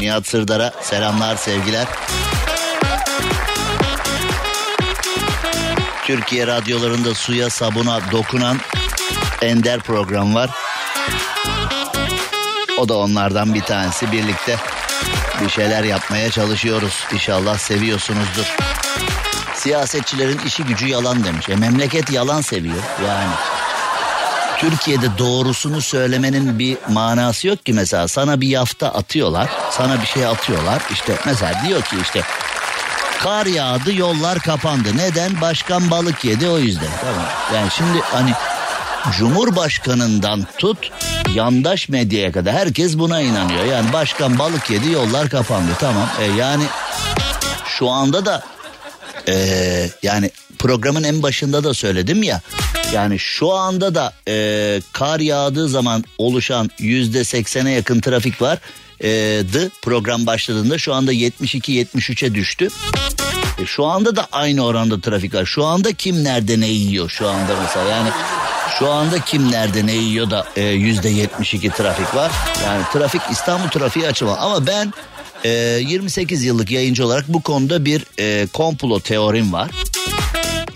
Nihat Sırdar'a selamlar, sevgiler. Türkiye radyolarında suya sabuna dokunan ender program var. O da onlardan bir tanesi. Birlikte bir şeyler yapmaya çalışıyoruz. İnşallah seviyorsunuzdur. Siyasetçilerin işi gücü yalan demiş. E memleket yalan seviyor yani. Türkiye'de doğrusunu söylemenin bir manası yok ki mesela sana bir yafta atıyorlar. Sana bir şey atıyorlar. İşte mesela diyor ki işte kar yağdı yollar kapandı. Neden? Başkan balık yedi o yüzden. Tamam. Yani şimdi hani Cumhurbaşkanından tut yandaş medyaya kadar herkes buna inanıyor. Yani başkan balık yedi yollar kapandı tamam. E yani şu anda da e, yani programın en başında da söyledim ya. Yani şu anda da e, kar yağdığı zaman oluşan yüzde seksene yakın trafik var. E, dı program başladığında şu anda 72-73'e düştü. E, şu anda da aynı oranda trafik var. Şu anda kim nerede ne yiyor şu anda mesela yani şu anda kim nerede ne yiyor da e, yüzde 72 trafik var. Yani trafik İstanbul trafiği açılma ama ben e, 28 yıllık yayıncı olarak bu konuda bir e, komplo teorim var.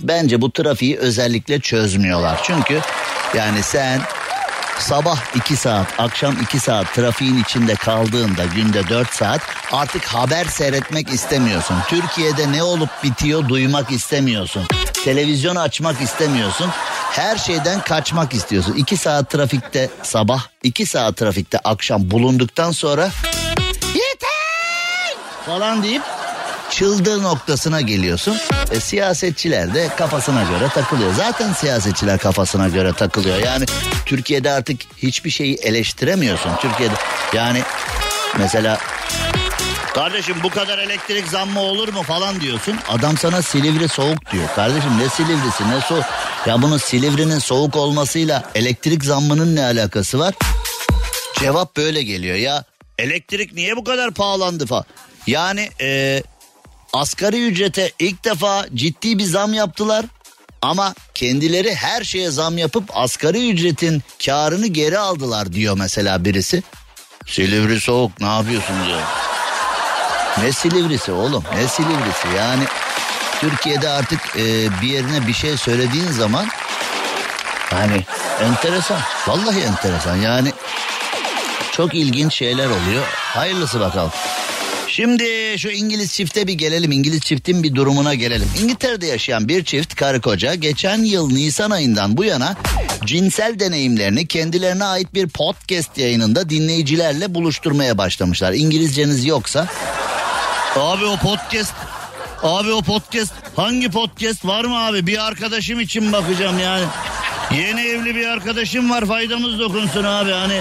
Bence bu trafiği özellikle çözmüyorlar. Çünkü yani sen sabah 2 saat, akşam 2 saat trafiğin içinde kaldığında günde 4 saat artık haber seyretmek istemiyorsun. Türkiye'de ne olup bitiyor duymak istemiyorsun. Televizyon açmak istemiyorsun. Her şeyden kaçmak istiyorsun. 2 saat trafikte sabah, 2 saat trafikte akşam bulunduktan sonra yeter falan deyip çıldığı noktasına geliyorsun. E, siyasetçiler de kafasına göre takılıyor. Zaten siyasetçiler kafasına göre takılıyor. Yani Türkiye'de artık hiçbir şeyi eleştiremiyorsun. Türkiye'de yani mesela Kardeşim bu kadar elektrik zammı olur mu falan diyorsun. Adam sana Silivri soğuk diyor. Kardeşim ne Silivrisi ne soğuk. Ya bunun Silivri'nin soğuk olmasıyla elektrik zammının ne alakası var? Cevap böyle geliyor ya. Elektrik niye bu kadar pahalandı falan. Yani e, asgari ücrete ilk defa ciddi bir zam yaptılar. Ama kendileri her şeye zam yapıp asgari ücretin karını geri aldılar diyor mesela birisi. Silivri soğuk ne yapıyorsun diyor. Ne Silivri'si oğlum ne Silivri'si yani Türkiye'de artık e, bir yerine bir şey söylediğin zaman yani enteresan vallahi enteresan yani çok ilginç şeyler oluyor hayırlısı bakalım. Şimdi şu İngiliz çifte bir gelelim. İngiliz çiftin bir durumuna gelelim. İngiltere'de yaşayan bir çift karı koca geçen yıl Nisan ayından bu yana cinsel deneyimlerini kendilerine ait bir podcast yayınında dinleyicilerle buluşturmaya başlamışlar. İngilizceniz yoksa Abi o podcast Abi o podcast hangi podcast var mı abi? Bir arkadaşım için bakacağım yani. Yeni evli bir arkadaşım var faydamız dokunsun abi hani.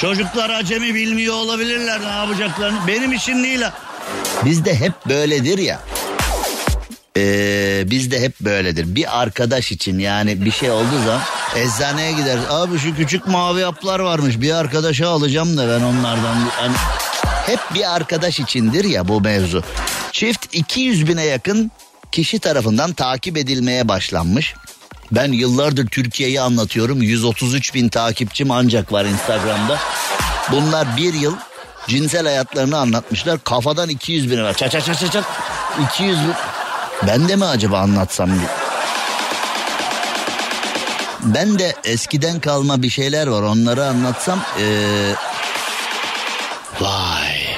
Çocuklar acemi bilmiyor olabilirler ne yapacaklarını. Benim için değil. Bizde hep böyledir ya. Ee, bizde hep böyledir. Bir arkadaş için yani bir şey olduğu zaman eczaneye gider. Abi şu küçük mavi haplar varmış bir arkadaşa alacağım da ben onlardan. Hani hep bir arkadaş içindir ya bu mevzu. Çift 200 bine yakın kişi tarafından takip edilmeye başlanmış. Ben yıllardır Türkiye'yi anlatıyorum. 133 bin takipçim ancak var Instagram'da. Bunlar bir yıl cinsel hayatlarını anlatmışlar. Kafadan 200 bin var. Çat çat çat çat çat. 200 bin. Ben de mi acaba anlatsam? bir- Ben de eskiden kalma bir şeyler var. Onları anlatsam. Ee... Vay.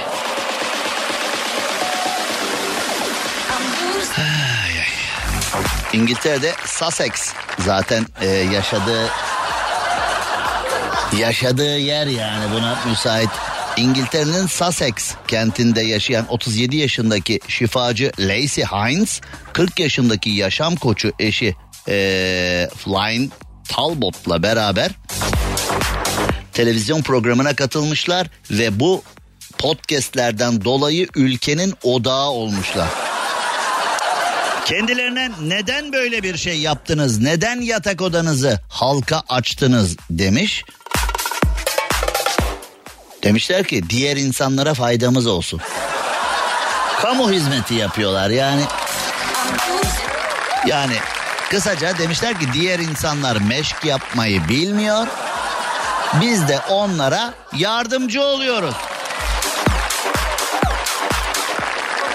Ay, ay. İngiltere'de Sussex zaten e, yaşadığı yaşadığı yer yani buna müsait. İngiltere'nin Sussex kentinde yaşayan 37 yaşındaki şifacı Lacey Hines, 40 yaşındaki yaşam koçu eşi e, Flynn Talbot'la beraber televizyon programına katılmışlar ve bu podcastlerden dolayı ülkenin odağı olmuşlar. Kendilerine neden böyle bir şey yaptınız? Neden yatak odanızı halka açtınız demiş. Demişler ki diğer insanlara faydamız olsun. Kamu hizmeti yapıyorlar yani. Yani kısaca demişler ki diğer insanlar meşk yapmayı bilmiyor. Biz de onlara yardımcı oluyoruz.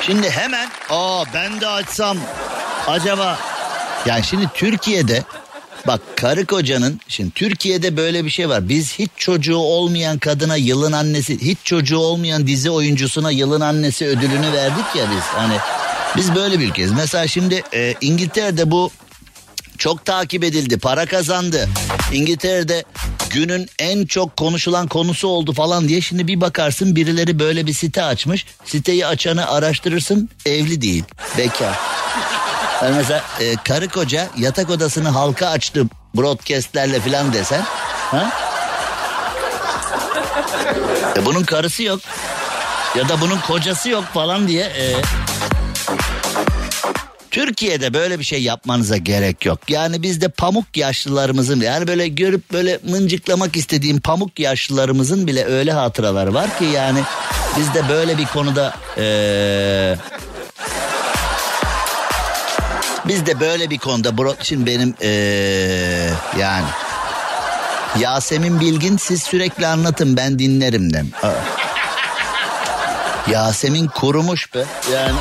Şimdi hemen aa ben de açsam acaba yani şimdi Türkiye'de bak karı kocanın şimdi Türkiye'de böyle bir şey var. Biz hiç çocuğu olmayan kadına yılın annesi hiç çocuğu olmayan dizi oyuncusuna yılın annesi ödülünü verdik ya biz. Hani biz böyle bir ülkeyiz. Mesela şimdi e, İngiltere'de bu çok takip edildi, para kazandı. İngiltere'de günün en çok konuşulan konusu oldu falan diye şimdi bir bakarsın birileri böyle bir site açmış. Siteyi açanı araştırırsın evli değil, bekar. Yani mesela e, karı koca yatak odasını halka açtı broadcastlerle falan desen. Ha? E, bunun karısı yok. Ya da bunun kocası yok falan diye. E, Türkiye'de böyle bir şey yapmanıza gerek yok. Yani bizde pamuk yaşlılarımızın yani böyle görüp böyle mıncıklamak istediğim pamuk yaşlılarımızın bile öyle hatıraları var ki yani bizde böyle bir konuda eee bizde böyle bir konuda bro, şimdi benim eee yani Yasemin Bilgin siz sürekli anlatın ben dinlerim dem. Yasemin kurumuş be yani.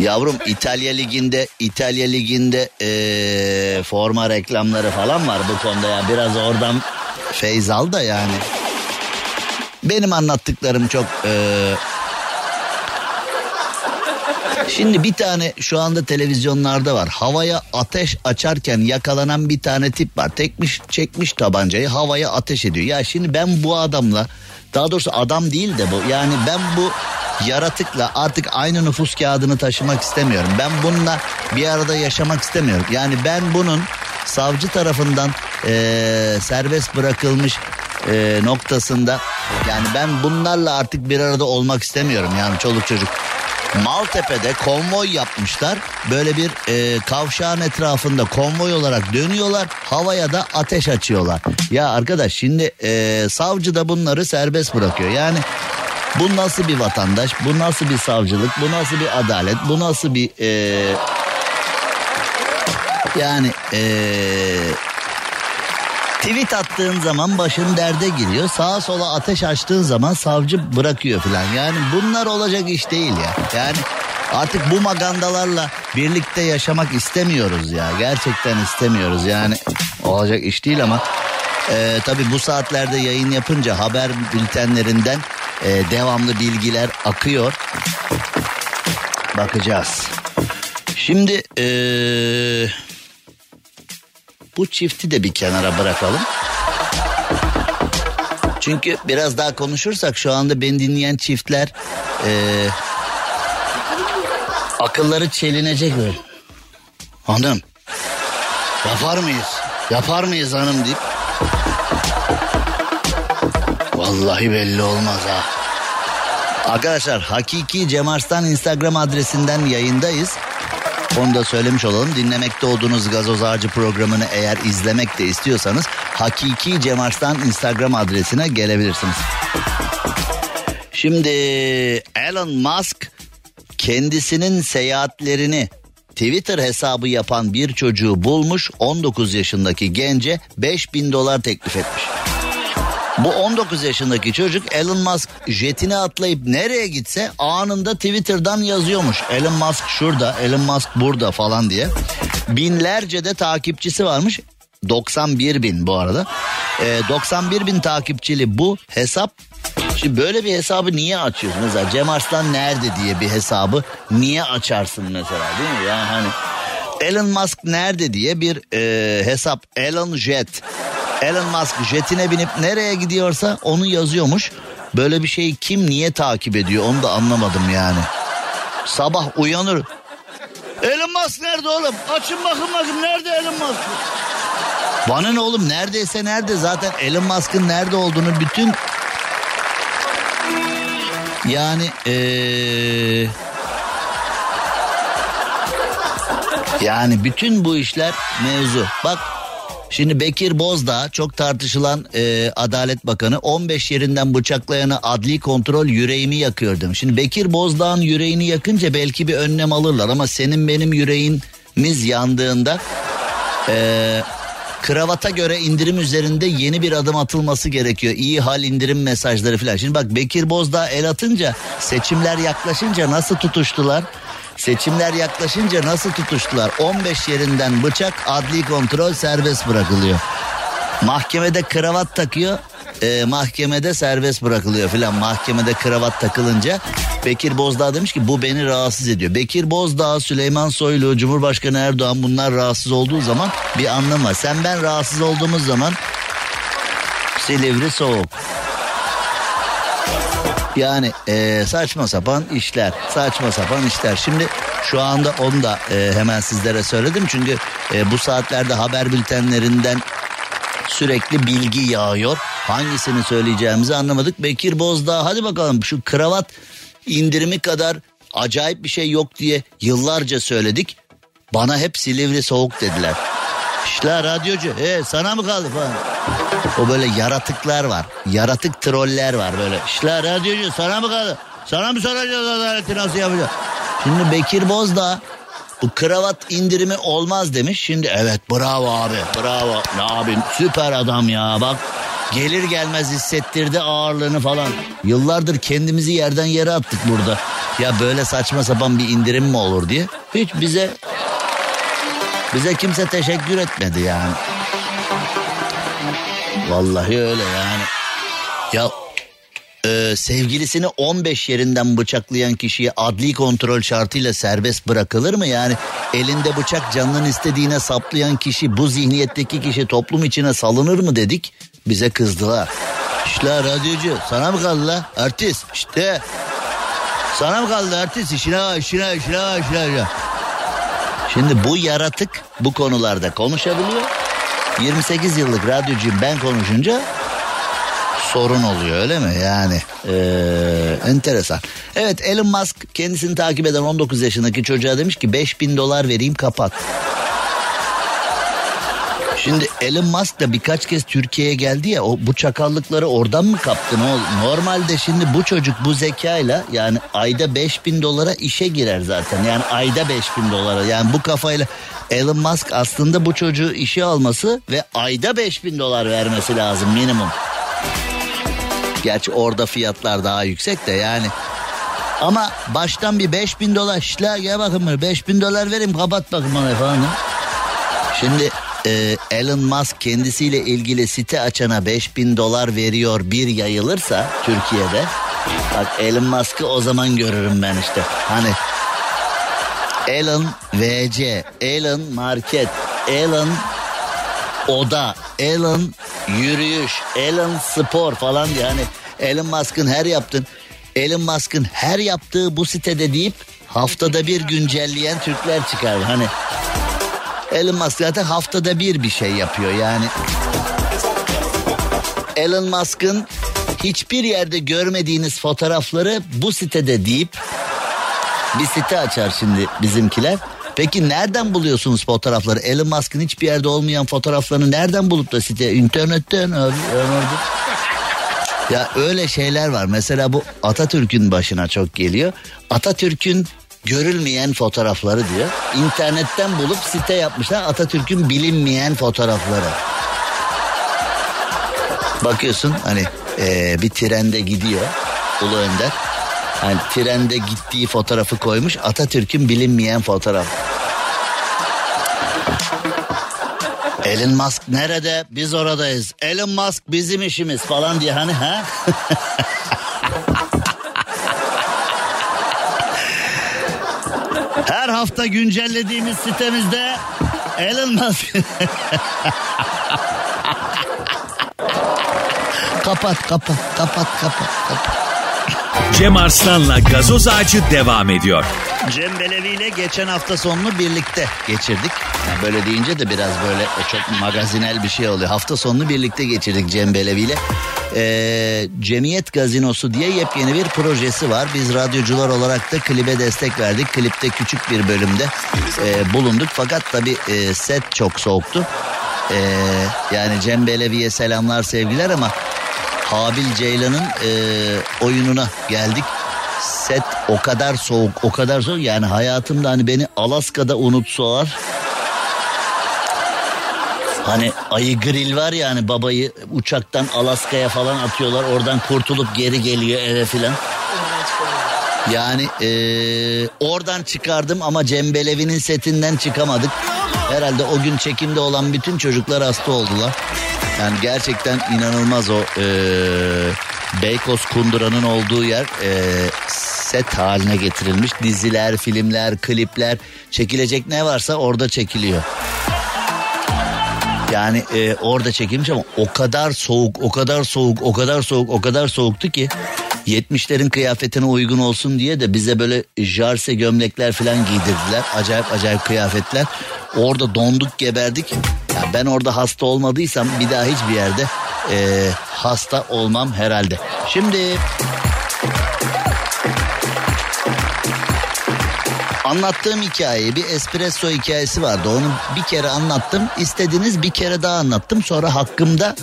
Yavrum İtalya Ligi'nde İtalya Ligi'nde ee, forma reklamları falan var bu konuda ya. Biraz oradan feyz al da yani. Benim anlattıklarım çok ee, Şimdi bir tane şu anda televizyonlarda var. Havaya ateş açarken yakalanan bir tane tip var. Tekmiş çekmiş tabancayı havaya ateş ediyor. Ya şimdi ben bu adamla daha doğrusu adam değil de bu. Yani ben bu yaratıkla artık aynı nüfus kağıdını taşımak istemiyorum. Ben bununla bir arada yaşamak istemiyorum. Yani ben bunun savcı tarafından eee, serbest bırakılmış e, noktasında yani ben bunlarla artık bir arada olmak istemiyorum yani çoluk çocuk. Maltepe'de konvoy yapmışlar. Böyle bir e, kavşağın etrafında konvoy olarak dönüyorlar. Havaya da ateş açıyorlar. Ya arkadaş şimdi e, savcı da bunları serbest bırakıyor. Yani bu nasıl bir vatandaş? Bu nasıl bir savcılık? Bu nasıl bir adalet? Bu nasıl bir e, yani e, tweet attığın zaman başın derde giriyor. Sağa sola ateş açtığın zaman savcı bırakıyor falan. Yani bunlar olacak iş değil ya. Yani artık bu magandalarla birlikte yaşamak istemiyoruz ya. Gerçekten istemiyoruz yani. Olacak iş değil ama e, tabii bu saatlerde yayın yapınca haber bültenlerinden e, devamlı bilgiler akıyor. Bakacağız. Şimdi e, bu çifti de bir kenara bırakalım. Çünkü biraz daha konuşursak şu anda beni dinleyen çiftler e, akılları çelinecek böyle. Hanım yapar mıyız? Yapar mıyız hanım deyip. Vallahi belli olmaz ha. Arkadaşlar Hakiki Cem Arslan Instagram adresinden yayındayız. Onu da söylemiş olalım. Dinlemekte olduğunuz Gazoz Ağacı programını eğer izlemek de istiyorsanız Hakiki Cem Arslan Instagram adresine gelebilirsiniz. Şimdi Elon Musk kendisinin seyahatlerini Twitter hesabı yapan bir çocuğu bulmuş 19 yaşındaki gence 5000 dolar teklif etmiş. Bu 19 yaşındaki çocuk Elon Musk jetine atlayıp nereye gitse anında Twitter'dan yazıyormuş. Elon Musk şurada, Elon Musk burada falan diye. Binlerce de takipçisi varmış. 91 bin bu arada. Ee, 91 bin takipçili bu hesap. Şimdi böyle bir hesabı niye açıyorsun? Mesela Cem Arslan nerede diye bir hesabı niye açarsın mesela değil mi? Yani hani Elon Musk nerede diye bir e, hesap Elon Jet. Elon Musk jetine binip nereye gidiyorsa onu yazıyormuş. Böyle bir şeyi kim niye takip ediyor onu da anlamadım yani. Sabah uyanır. Elon Musk nerede oğlum? Açın bakın bakın nerede Elon Musk? Bana ne oğlum neredeyse nerede zaten Elon Musk'ın nerede olduğunu bütün yani ee... yani bütün bu işler mevzu. Bak Şimdi Bekir Bozdağ çok tartışılan e, Adalet Bakanı 15 yerinden bıçaklayanı adli kontrol yüreğimi yakıyor demiş. Şimdi Bekir Bozdağ'ın yüreğini yakınca belki bir önlem alırlar ama senin benim yüreğimiz yandığında e, kravata göre indirim üzerinde yeni bir adım atılması gerekiyor. İyi hal indirim mesajları falan. Şimdi bak Bekir Bozdağ el atınca seçimler yaklaşınca nasıl tutuştular? Seçimler yaklaşınca nasıl tutuştular? 15 yerinden bıçak adli kontrol serbest bırakılıyor. Mahkemede kravat takıyor. E, mahkemede serbest bırakılıyor filan. Mahkemede kravat takılınca Bekir Bozdağ demiş ki bu beni rahatsız ediyor. Bekir Bozdağ, Süleyman Soylu, Cumhurbaşkanı Erdoğan bunlar rahatsız olduğu zaman bir anlam var. Sen ben rahatsız olduğumuz zaman Silivri soğuk. Yani e, saçma sapan işler, saçma sapan işler. Şimdi şu anda onu da e, hemen sizlere söyledim. Çünkü e, bu saatlerde haber bültenlerinden sürekli bilgi yağıyor. Hangisini söyleyeceğimizi anlamadık. Bekir Bozdağ hadi bakalım şu kravat indirimi kadar acayip bir şey yok diye yıllarca söyledik. Bana hep Silivri soğuk dediler. İşte radyocu e, sana mı kaldı falan. O böyle yaratıklar var. Yaratık troller var böyle. İşte radyocu sana mı kaldı? Sana mı soracağız adaleti nasıl yapacağız? Şimdi Bekir Bozdağ bu kravat indirimi olmaz demiş. Şimdi evet bravo abi bravo. Ne abi süper adam ya bak. Gelir gelmez hissettirdi ağırlığını falan. Yıllardır kendimizi yerden yere attık burada. Ya böyle saçma sapan bir indirim mi olur diye. Hiç bize bize kimse teşekkür etmedi yani. Vallahi öyle yani. Ya e, sevgilisini 15 yerinden bıçaklayan kişiye adli kontrol şartıyla serbest bırakılır mı? Yani elinde bıçak canının istediğine saplayan kişi bu zihniyetteki kişi toplum içine salınır mı dedik. Bize kızdılar. İşte radyocu sana mı kaldı la artist işte. Sana mı kaldı artist işine işine işine işine. Şimdi bu yaratık bu konularda konuşabiliyor. 28 yıllık radyocuyum ben konuşunca sorun oluyor öyle mi? Yani ee, enteresan. Evet Elon Musk kendisini takip eden 19 yaşındaki çocuğa demiş ki 5000 dolar vereyim kapat. Şimdi Elon Musk da birkaç kez Türkiye'ye geldi ya o bu çakallıkları oradan mı kaptı ne? Normalde şimdi bu çocuk bu zekayla yani ayda 5000 dolara işe girer zaten. Yani ayda 5000 dolara yani bu kafayla Elon Musk aslında bu çocuğu işe alması ve ayda 5000 dolar vermesi lazım minimum. Gerçi orada fiyatlar daha yüksek de yani. Ama baştan bir 5000 dolar şla gel bakın böyle 5000 dolar vereyim kapat bakın bana efendim. Şimdi e, Elon Musk kendisiyle ilgili site açana 5000 dolar veriyor bir yayılırsa Türkiye'de. Bak Elon Musk'ı o zaman görürüm ben işte. Hani Elon VC, Elon Market, Elon Oda, Elon Yürüyüş, Elon Spor falan diye hani Elon Musk'ın her yaptığın Elon Musk'ın her yaptığı bu sitede deyip haftada bir güncelleyen Türkler çıkar. Hani Elon Musk zaten haftada bir bir şey yapıyor yani. Elon Musk'ın hiçbir yerde görmediğiniz fotoğrafları bu sitede deyip bir site açar şimdi bizimkiler. Peki nereden buluyorsunuz fotoğrafları? Elon Musk'ın hiçbir yerde olmayan fotoğraflarını nereden bulup da site? İnternetten abi. Ya öyle şeyler var. Mesela bu Atatürk'ün başına çok geliyor. Atatürk'ün görülmeyen fotoğrafları diyor. İnternetten bulup site yapmışlar Atatürk'ün bilinmeyen fotoğrafları. Bakıyorsun hani ee, bir trende gidiyor Ulu Önder. Hani trende gittiği fotoğrafı koymuş Atatürk'ün bilinmeyen fotoğraf. Elon Musk nerede? Biz oradayız. Elon Musk bizim işimiz falan diye hani ha? hafta güncellediğimiz sitemizde Elon Musk. kapat kapat kapat kapat kapat. Cem Arslan'la gazoz ağacı devam ediyor. Cem Belevi ile geçen hafta sonunu birlikte geçirdik. Böyle deyince de biraz böyle çok magazinel bir şey oluyor. Hafta sonunu birlikte geçirdik Cem Belevi ile. Ee, Cemiyet Gazinosu diye yepyeni bir projesi var. Biz radyocular olarak da klibe destek verdik. Klipte küçük bir bölümde e, bulunduk. Fakat tabii e, set çok soğuktu. E, yani Cem Belevi'ye selamlar sevgiler ama Habil Ceylan'ın e, oyununa geldik. Set o kadar soğuk, o kadar soğuk. Yani hayatımda hani beni Alaska'da unutsalar. Hani ayı grill var ya hani babayı uçaktan Alaska'ya falan atıyorlar. Oradan kurtulup geri geliyor eve filan. Yani e, oradan çıkardım ama Cem Belevi'nin setinden çıkamadık. Herhalde o gün çekimde olan bütün çocuklar hasta oldular. Yani gerçekten inanılmaz o e, Beykoz Kundura'nın olduğu yer e, set haline getirilmiş. Diziler, filmler, klipler çekilecek ne varsa orada çekiliyor. Yani e, orada çekilmiş ama o kadar soğuk, o kadar soğuk, o kadar soğuk, o kadar soğuktu ki 70'lerin kıyafetine uygun olsun diye de bize böyle jarse gömlekler falan giydirdiler. Acayip acayip kıyafetler. Orada donduk geberdik. Yani ben orada hasta olmadıysam bir daha hiçbir yerde e, hasta olmam herhalde. Şimdi Anlattığım hikayeyi bir espresso hikayesi vardı. Onu bir kere anlattım. İstediniz bir kere daha anlattım. Sonra hakkımda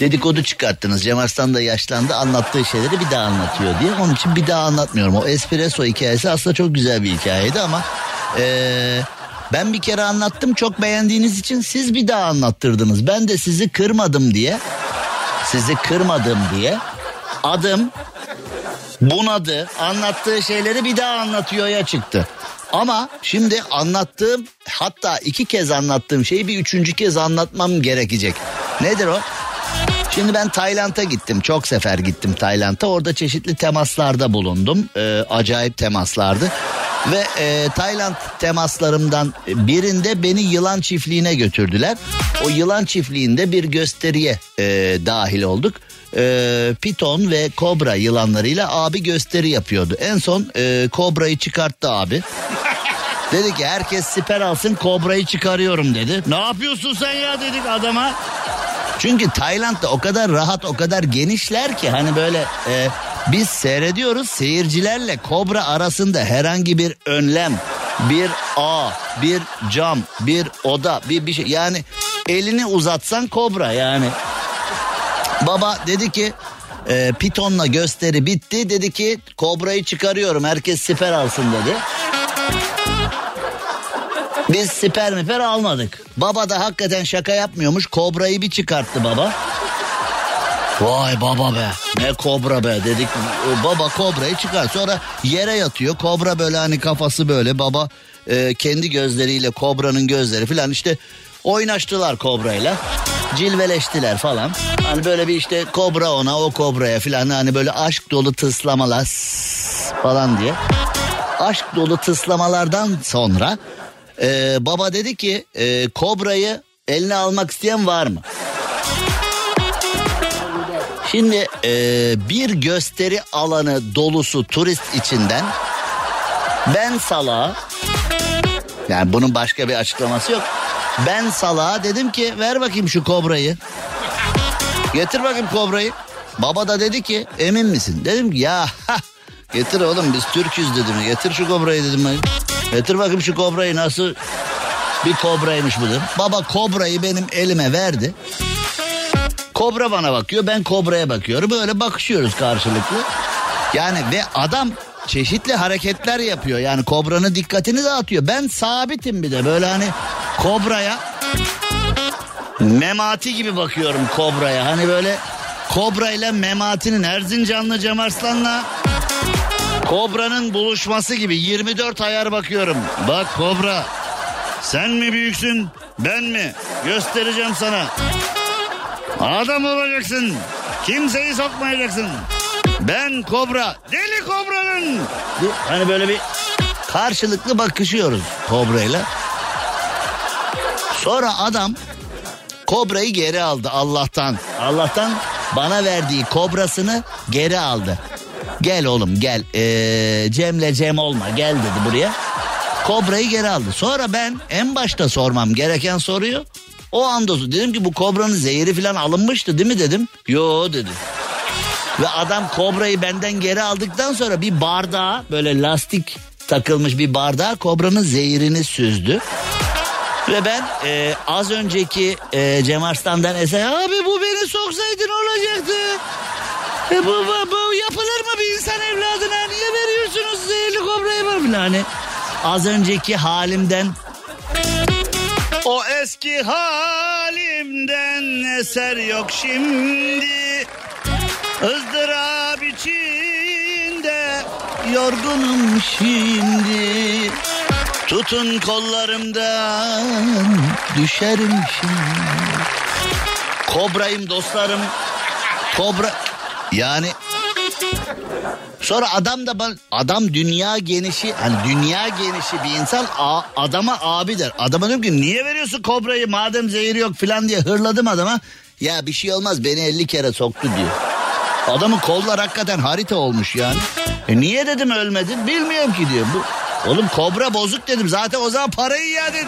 dedikodu çıkarttınız. Cem Arslan da yaşlandı anlattığı şeyleri bir daha anlatıyor diye. Onun için bir daha anlatmıyorum. O espresso hikayesi aslında çok güzel bir hikayeydi ama... Ee, ben bir kere anlattım çok beğendiğiniz için siz bir daha anlattırdınız. Ben de sizi kırmadım diye, sizi kırmadım diye adım bunadı, anlattığı şeyleri bir daha anlatıyor ya çıktı. Ama şimdi anlattığım hatta iki kez anlattığım şeyi bir üçüncü kez anlatmam gerekecek. Nedir o? Şimdi ben Tayland'a gittim. Çok sefer gittim Tayland'a. Orada çeşitli temaslarda bulundum. Ee, acayip temaslardı. Ve e, Tayland temaslarımdan birinde beni yılan çiftliğine götürdüler. O yılan çiftliğinde bir gösteriye e, dahil olduk. E, piton ve kobra yılanlarıyla abi gösteri yapıyordu. En son e, kobrayı çıkarttı abi. Dedi ki herkes siper alsın kobrayı çıkarıyorum dedi. Ne yapıyorsun sen ya dedik adama. Çünkü Tayland'da o kadar rahat o kadar genişler ki hani böyle e, biz seyrediyoruz seyircilerle kobra arasında herhangi bir önlem bir ağ bir cam bir oda bir bir şey yani elini uzatsan kobra yani. Baba dedi ki e, pitonla gösteri bitti dedi ki kobrayı çıkarıyorum herkes siper alsın dedi. Biz siper miper almadık. Baba da hakikaten şaka yapmıyormuş. Kobrayı bir çıkarttı baba. Vay baba be ne kobra be dedik. Baba kobrayı çıkar sonra yere yatıyor. Kobra böyle hani kafası böyle baba e, kendi gözleriyle kobranın gözleri falan işte oynaştılar kobrayla. Cilveleştiler falan. Hani böyle bir işte kobra ona o kobraya falan hani böyle aşk dolu tıslamalar falan diye. Aşk dolu tıslamalardan sonra e, baba dedi ki e, kobrayı eline almak isteyen var mı? Şimdi e, bir gösteri alanı dolusu turist içinden ben salağa yani bunun başka bir açıklaması yok. Ben salağa dedim ki ver bakayım şu kobrayı. Getir bakayım kobrayı. Baba da dedi ki emin misin? Dedim ki ya getir oğlum biz Türk'üz dedim. Getir şu kobrayı dedim ben. Getir bakayım şu kobrayı nasıl bir kobraymış bu dedim. Baba kobrayı benim elime verdi. Kobra bana bakıyor ben kobraya bakıyorum. Böyle bakışıyoruz karşılıklı. Yani ve adam çeşitli hareketler yapıyor. Yani kobranın dikkatini dağıtıyor. Ben sabitim bir de böyle hani kobraya memati gibi bakıyorum kobraya. Hani böyle kobra ile mematinin Erzincanlı Cem Arslan'la kobranın buluşması gibi 24 ayar bakıyorum. Bak kobra sen mi büyüksün ben mi? Göstereceğim sana. Adam olacaksın. Kimseyi sokmayacaksın. Ben kobra. Deli kobranın. Hani böyle bir karşılıklı bakışıyoruz kobrayla. Sonra adam kobrayı geri aldı Allah'tan. Allah'tan bana verdiği kobrasını geri aldı. Gel oğlum gel. Ee, Cem'le Cem olma gel dedi buraya. Kobrayı geri aldı. Sonra ben en başta sormam gereken soruyu o anda dedim ki bu kobranın zehri falan alınmıştı değil mi dedim. Yo dedi. Ve adam kobrayı benden geri aldıktan sonra bir bardağa böyle lastik takılmış bir bardağa kobranın zehrini süzdü. Ve ben e, az önceki e, Cem Arslan'dan eser abi bu beni soksaydı ne olacaktı? E, bu, bu, bu yapılır mı bir insan evladına niye veriyorsunuz zehirli kobrayı var falan hani. Az önceki halimden o eski halimden eser yok şimdi. Izdırap içinde yorgunum şimdi. Tutun kollarımdan düşerim şimdi. Kobrayım dostlarım. Kobra yani Sonra adam da ben adam dünya genişi hani dünya genişi bir insan a, adama abi der. Adama diyorum ki niye veriyorsun kobrayı madem zehir yok falan diye hırladım adama. Ya bir şey olmaz beni 50 kere soktu diyor. Adamın kollar hakikaten harita olmuş yani. E niye dedim ölmedin bilmiyorum ki diyor. Bu, oğlum kobra bozuk dedim zaten o zaman parayı iade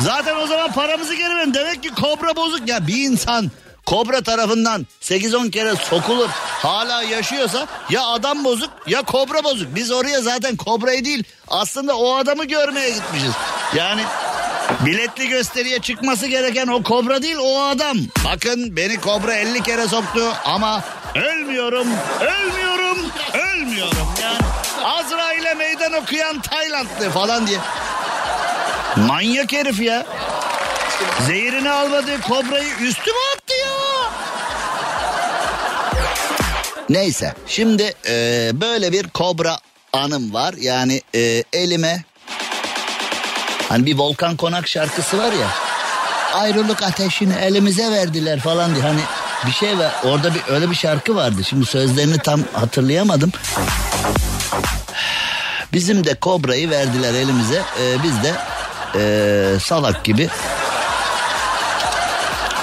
Zaten o zaman paramızı geri verin. Demek ki kobra bozuk ya bir insan kobra tarafından 8-10 kere sokulur hala yaşıyorsa ya adam bozuk ya kobra bozuk. Biz oraya zaten kobrayı değil aslında o adamı görmeye gitmişiz. Yani biletli gösteriye çıkması gereken o kobra değil o adam. Bakın beni kobra 50 kere soktu ama ölmüyorum, ölmüyorum, ölmüyorum. Yani Azrail'e meydan okuyan Taylandlı falan diye. Manyak herif ya. Zehirini almadı kobrayı üstüme attı ya. Neyse şimdi e, böyle bir kobra anım var. Yani e, elime hani bir Volkan Konak şarkısı var ya. Ayrılık ateşini elimize verdiler falan diye. Hani bir şey var orada bir öyle bir şarkı vardı. Şimdi sözlerini tam hatırlayamadım. Bizim de kobrayı verdiler elimize. E, biz de e, salak gibi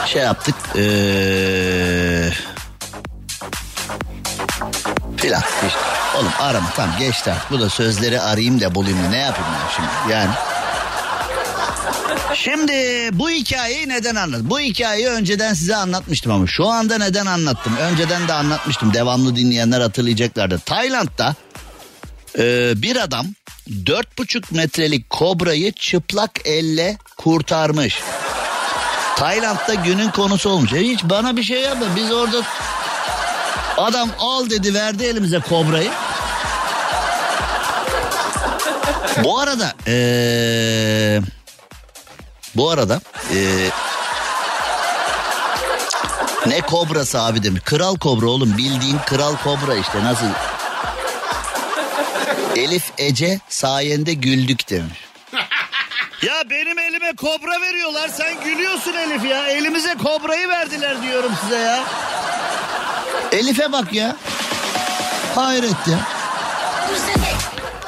şey yaptık. Eee filan işte. Oğlum arama tamam geçti artık. Bu da sözleri arayayım da bulayım da ne yapayım ben şimdi yani. Şimdi bu hikayeyi neden anlattım? Bu hikayeyi önceden size anlatmıştım ama şu anda neden anlattım? Önceden de anlatmıştım. Devamlı dinleyenler hatırlayacaklardı. Tayland'da e, bir adam 4,5 metrelik kobrayı çıplak elle kurtarmış. Tayland'da günün konusu olmuş. E hiç bana bir şey yapma. Biz orada adam al dedi verdi elimize kobrayı. Bu arada ee, bu arada ee, ne kobrası abi demiş. Kral kobra oğlum bildiğin kral kobra işte nasıl? Elif Ece sayende güldük demiş. Ya benim elime kobra veriyorlar sen gülüyorsun Elif ya. Elimize kobrayı verdiler diyorum size ya. Elif'e bak ya. Hayret ya.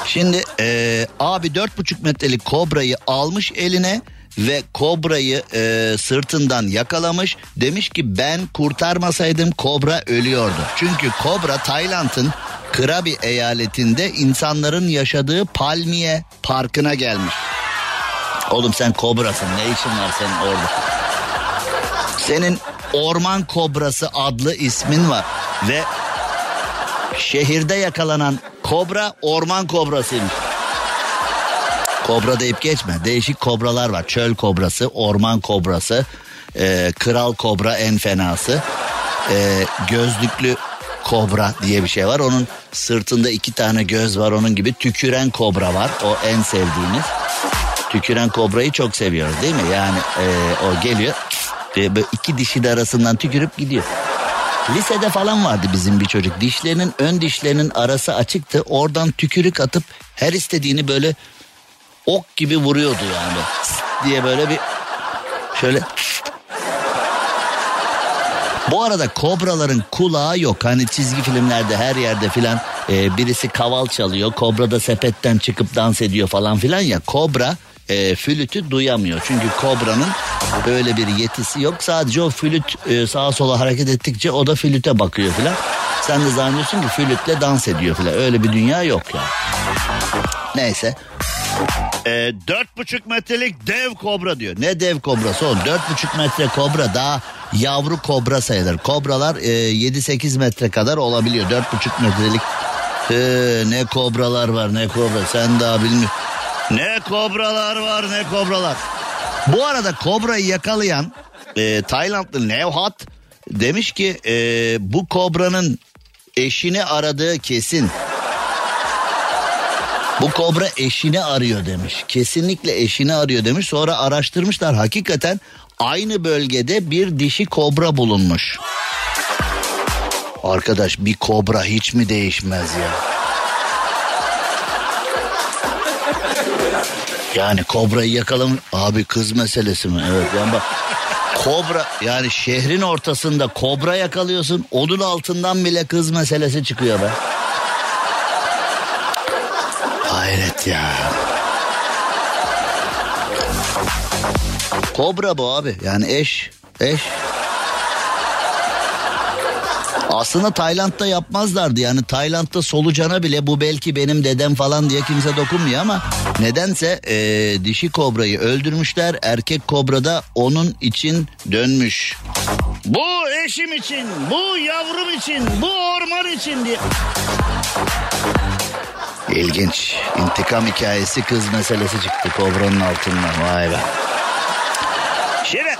Şimdi eee, abi dört buçuk metrelik kobrayı almış eline ve kobrayı eee, sırtından yakalamış. Demiş ki ben kurtarmasaydım kobra ölüyordu. Çünkü kobra Tayland'ın Krabi eyaletinde insanların yaşadığı palmiye parkına gelmiş. Oğlum sen kobrasın ne işin var senin orada? Senin orman kobrası adlı ismin var ve şehirde yakalanan kobra orman kobrasıymış. Kobra deyip geçme. Değişik kobralar var. Çöl kobrası, orman kobrası, e, kral kobra en fenası. E, gözlüklü kobra diye bir şey var. Onun sırtında iki tane göz var. Onun gibi tüküren kobra var. O en sevdiğimiz. Tüküren kobrayı çok seviyoruz değil mi? Yani e, o geliyor böyle iki dişi arasından tükürüp gidiyor. Lisede falan vardı bizim bir çocuk. Dişlerinin ön dişlerinin arası açıktı. Oradan tükürük atıp her istediğini böyle ok gibi vuruyordu yani. Diye böyle bir şöyle bu arada kobraların kulağı yok. Hani çizgi filmlerde her yerde filan e, birisi kaval çalıyor. Kobra da sepetten çıkıp dans ediyor falan filan ya. Kobra e, flütü duyamıyor. Çünkü kobranın böyle bir yetisi yok. Sadece o flüt e, sağa sola hareket ettikçe o da flüte bakıyor filan. Sen de zannediyorsun ki flütle dans ediyor filan. Öyle bir dünya yok yani. Neyse. E, dört buçuk metrelik dev kobra diyor. Ne dev kobrası oğlum? Dört buçuk metre kobra daha yavru kobra sayılır. Kobralar e, 7-8 metre kadar olabiliyor. Dört buçuk metrelik. E, ne kobralar var ne kobra sen daha bilmiyorsun. Ne kobralar var ne kobralar. Bu arada kobrayı yakalayan e, Taylandlı Nevhat demiş ki e, bu kobranın eşini aradığı kesin. Bu kobra eşini arıyor demiş. Kesinlikle eşini arıyor demiş. Sonra araştırmışlar. Hakikaten aynı bölgede bir dişi kobra bulunmuş. Arkadaş bir kobra hiç mi değişmez ya? Yani kobrayı yakalamış. Abi kız meselesi mi? Evet yani bak kobra yani şehrin ortasında kobra yakalıyorsun. Onun altından bile kız meselesi çıkıyor be. Hayret ya. Kobra bu abi. Yani eş. Eş. Aslında Tayland'da yapmazlardı yani Tayland'da solucana bile bu belki benim dedem falan diye kimse dokunmuyor ama nedense e, dişi kobrayı öldürmüşler erkek kobra da onun için dönmüş. Bu eşim için, bu yavrum için, bu orman için diye. İlginç. İntikam hikayesi kız meselesi çıktı kobranın altından. Vay be. Şimdi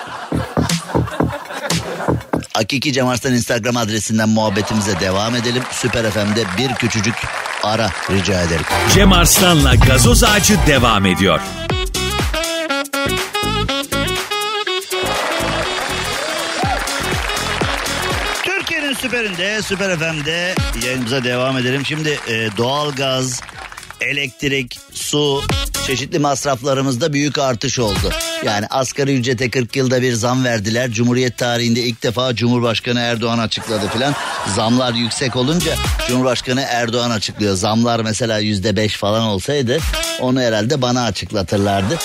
Hakiki Cem Arslan Instagram adresinden muhabbetimize devam edelim. Süper FM'de bir küçücük ara rica ederim. Cem Arslan'la gazoz ağacı devam ediyor. Süperinde, süper FM'de yayınımıza devam edelim. Şimdi e, doğalgaz, elektrik, su, çeşitli masraflarımızda büyük artış oldu. Yani asgari ücrete 40 yılda bir zam verdiler. Cumhuriyet tarihinde ilk defa Cumhurbaşkanı Erdoğan açıkladı filan. Zamlar yüksek olunca Cumhurbaşkanı Erdoğan açıklıyor. Zamlar mesela yüzde beş falan olsaydı onu herhalde bana açıklatırlardı.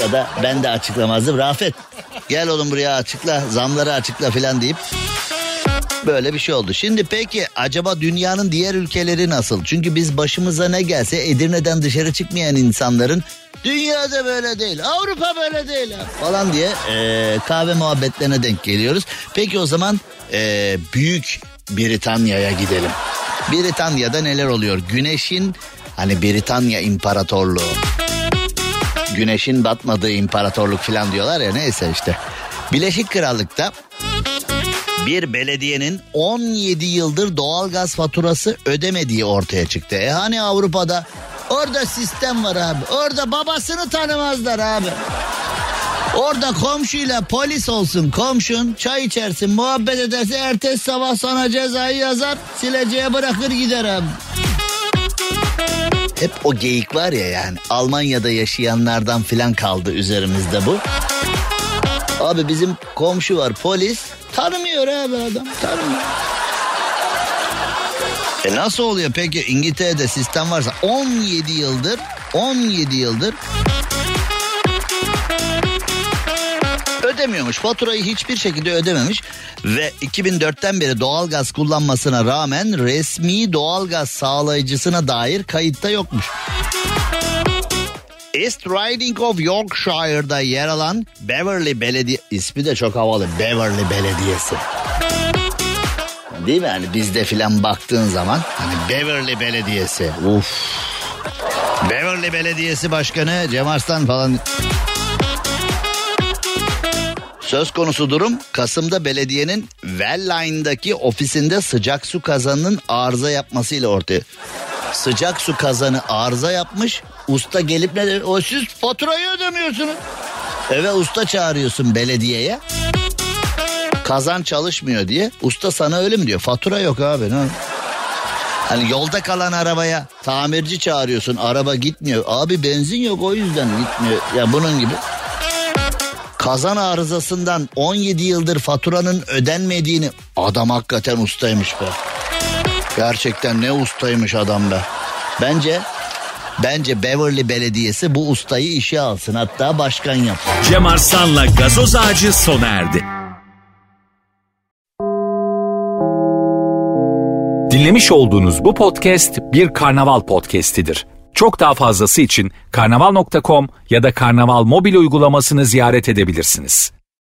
Ya da ben de açıklamazdım. Rafet gel oğlum buraya açıkla zamları açıkla filan deyip Böyle bir şey oldu. Şimdi peki acaba dünyanın diğer ülkeleri nasıl? Çünkü biz başımıza ne gelse Edirne'den dışarı çıkmayan insanların Dünyada böyle değil. Avrupa böyle değil. Falan diye e, kahve muhabbetlerine denk geliyoruz. Peki o zaman e, Büyük Britanya'ya gidelim. Britanya'da neler oluyor? Güneşin hani Britanya İmparatorluğu. Güneşin batmadığı imparatorluk falan diyorlar ya neyse işte. Birleşik Krallık'ta bir belediyenin 17 yıldır doğalgaz faturası ödemediği ortaya çıktı. E hani Avrupa'da orada sistem var abi. Orada babasını tanımazlar abi. Orada komşuyla polis olsun komşun çay içersin muhabbet ederse ertesi sabah sana cezayı yazar sileceğe bırakır gider abi. Hep o geyik var ya yani Almanya'da yaşayanlardan filan kaldı üzerimizde bu. Abi bizim komşu var polis tanımıyor abi adam tanımıyor. E nasıl oluyor peki İngiltere'de sistem varsa 17 yıldır 17 yıldır ödemiyormuş. Faturayı hiçbir şekilde ödememiş ve 2004'ten beri doğalgaz kullanmasına rağmen resmi doğalgaz sağlayıcısına dair kayıtta yokmuş. East Riding of Yorkshire'da yer alan Beverly Belediye ismi de çok havalı Beverly Belediyesi. Değil mi hani bizde filan baktığın zaman hani Beverly Belediyesi. Uf. Beverly Belediyesi Başkanı Cem Arslan falan Söz konusu durum Kasım'da belediyenin Welline'daki ofisinde sıcak su kazanının arıza yapmasıyla ortaya. Sıcak su kazanı arıza yapmış. Usta gelip ne der? O siz faturayı ödemiyorsunuz. Eve usta çağırıyorsun belediyeye. Kazan çalışmıyor diye. Usta sana öyle mi diyor? Fatura yok abi. Ne? Hani yolda kalan arabaya tamirci çağırıyorsun. Araba gitmiyor. Abi benzin yok o yüzden gitmiyor. Ya bunun gibi. Kazan arızasından 17 yıldır faturanın ödenmediğini adam hakikaten ustaymış be. Gerçekten ne ustaymış adam be. Bence bence Beverly Belediyesi bu ustayı işe alsın hatta başkan yap. Cem Arslan'la gazoz ağacı sona erdi. Dinlemiş olduğunuz bu podcast bir karnaval podcastidir. Çok daha fazlası için karnaval.com ya da karnaval mobil uygulamasını ziyaret edebilirsiniz.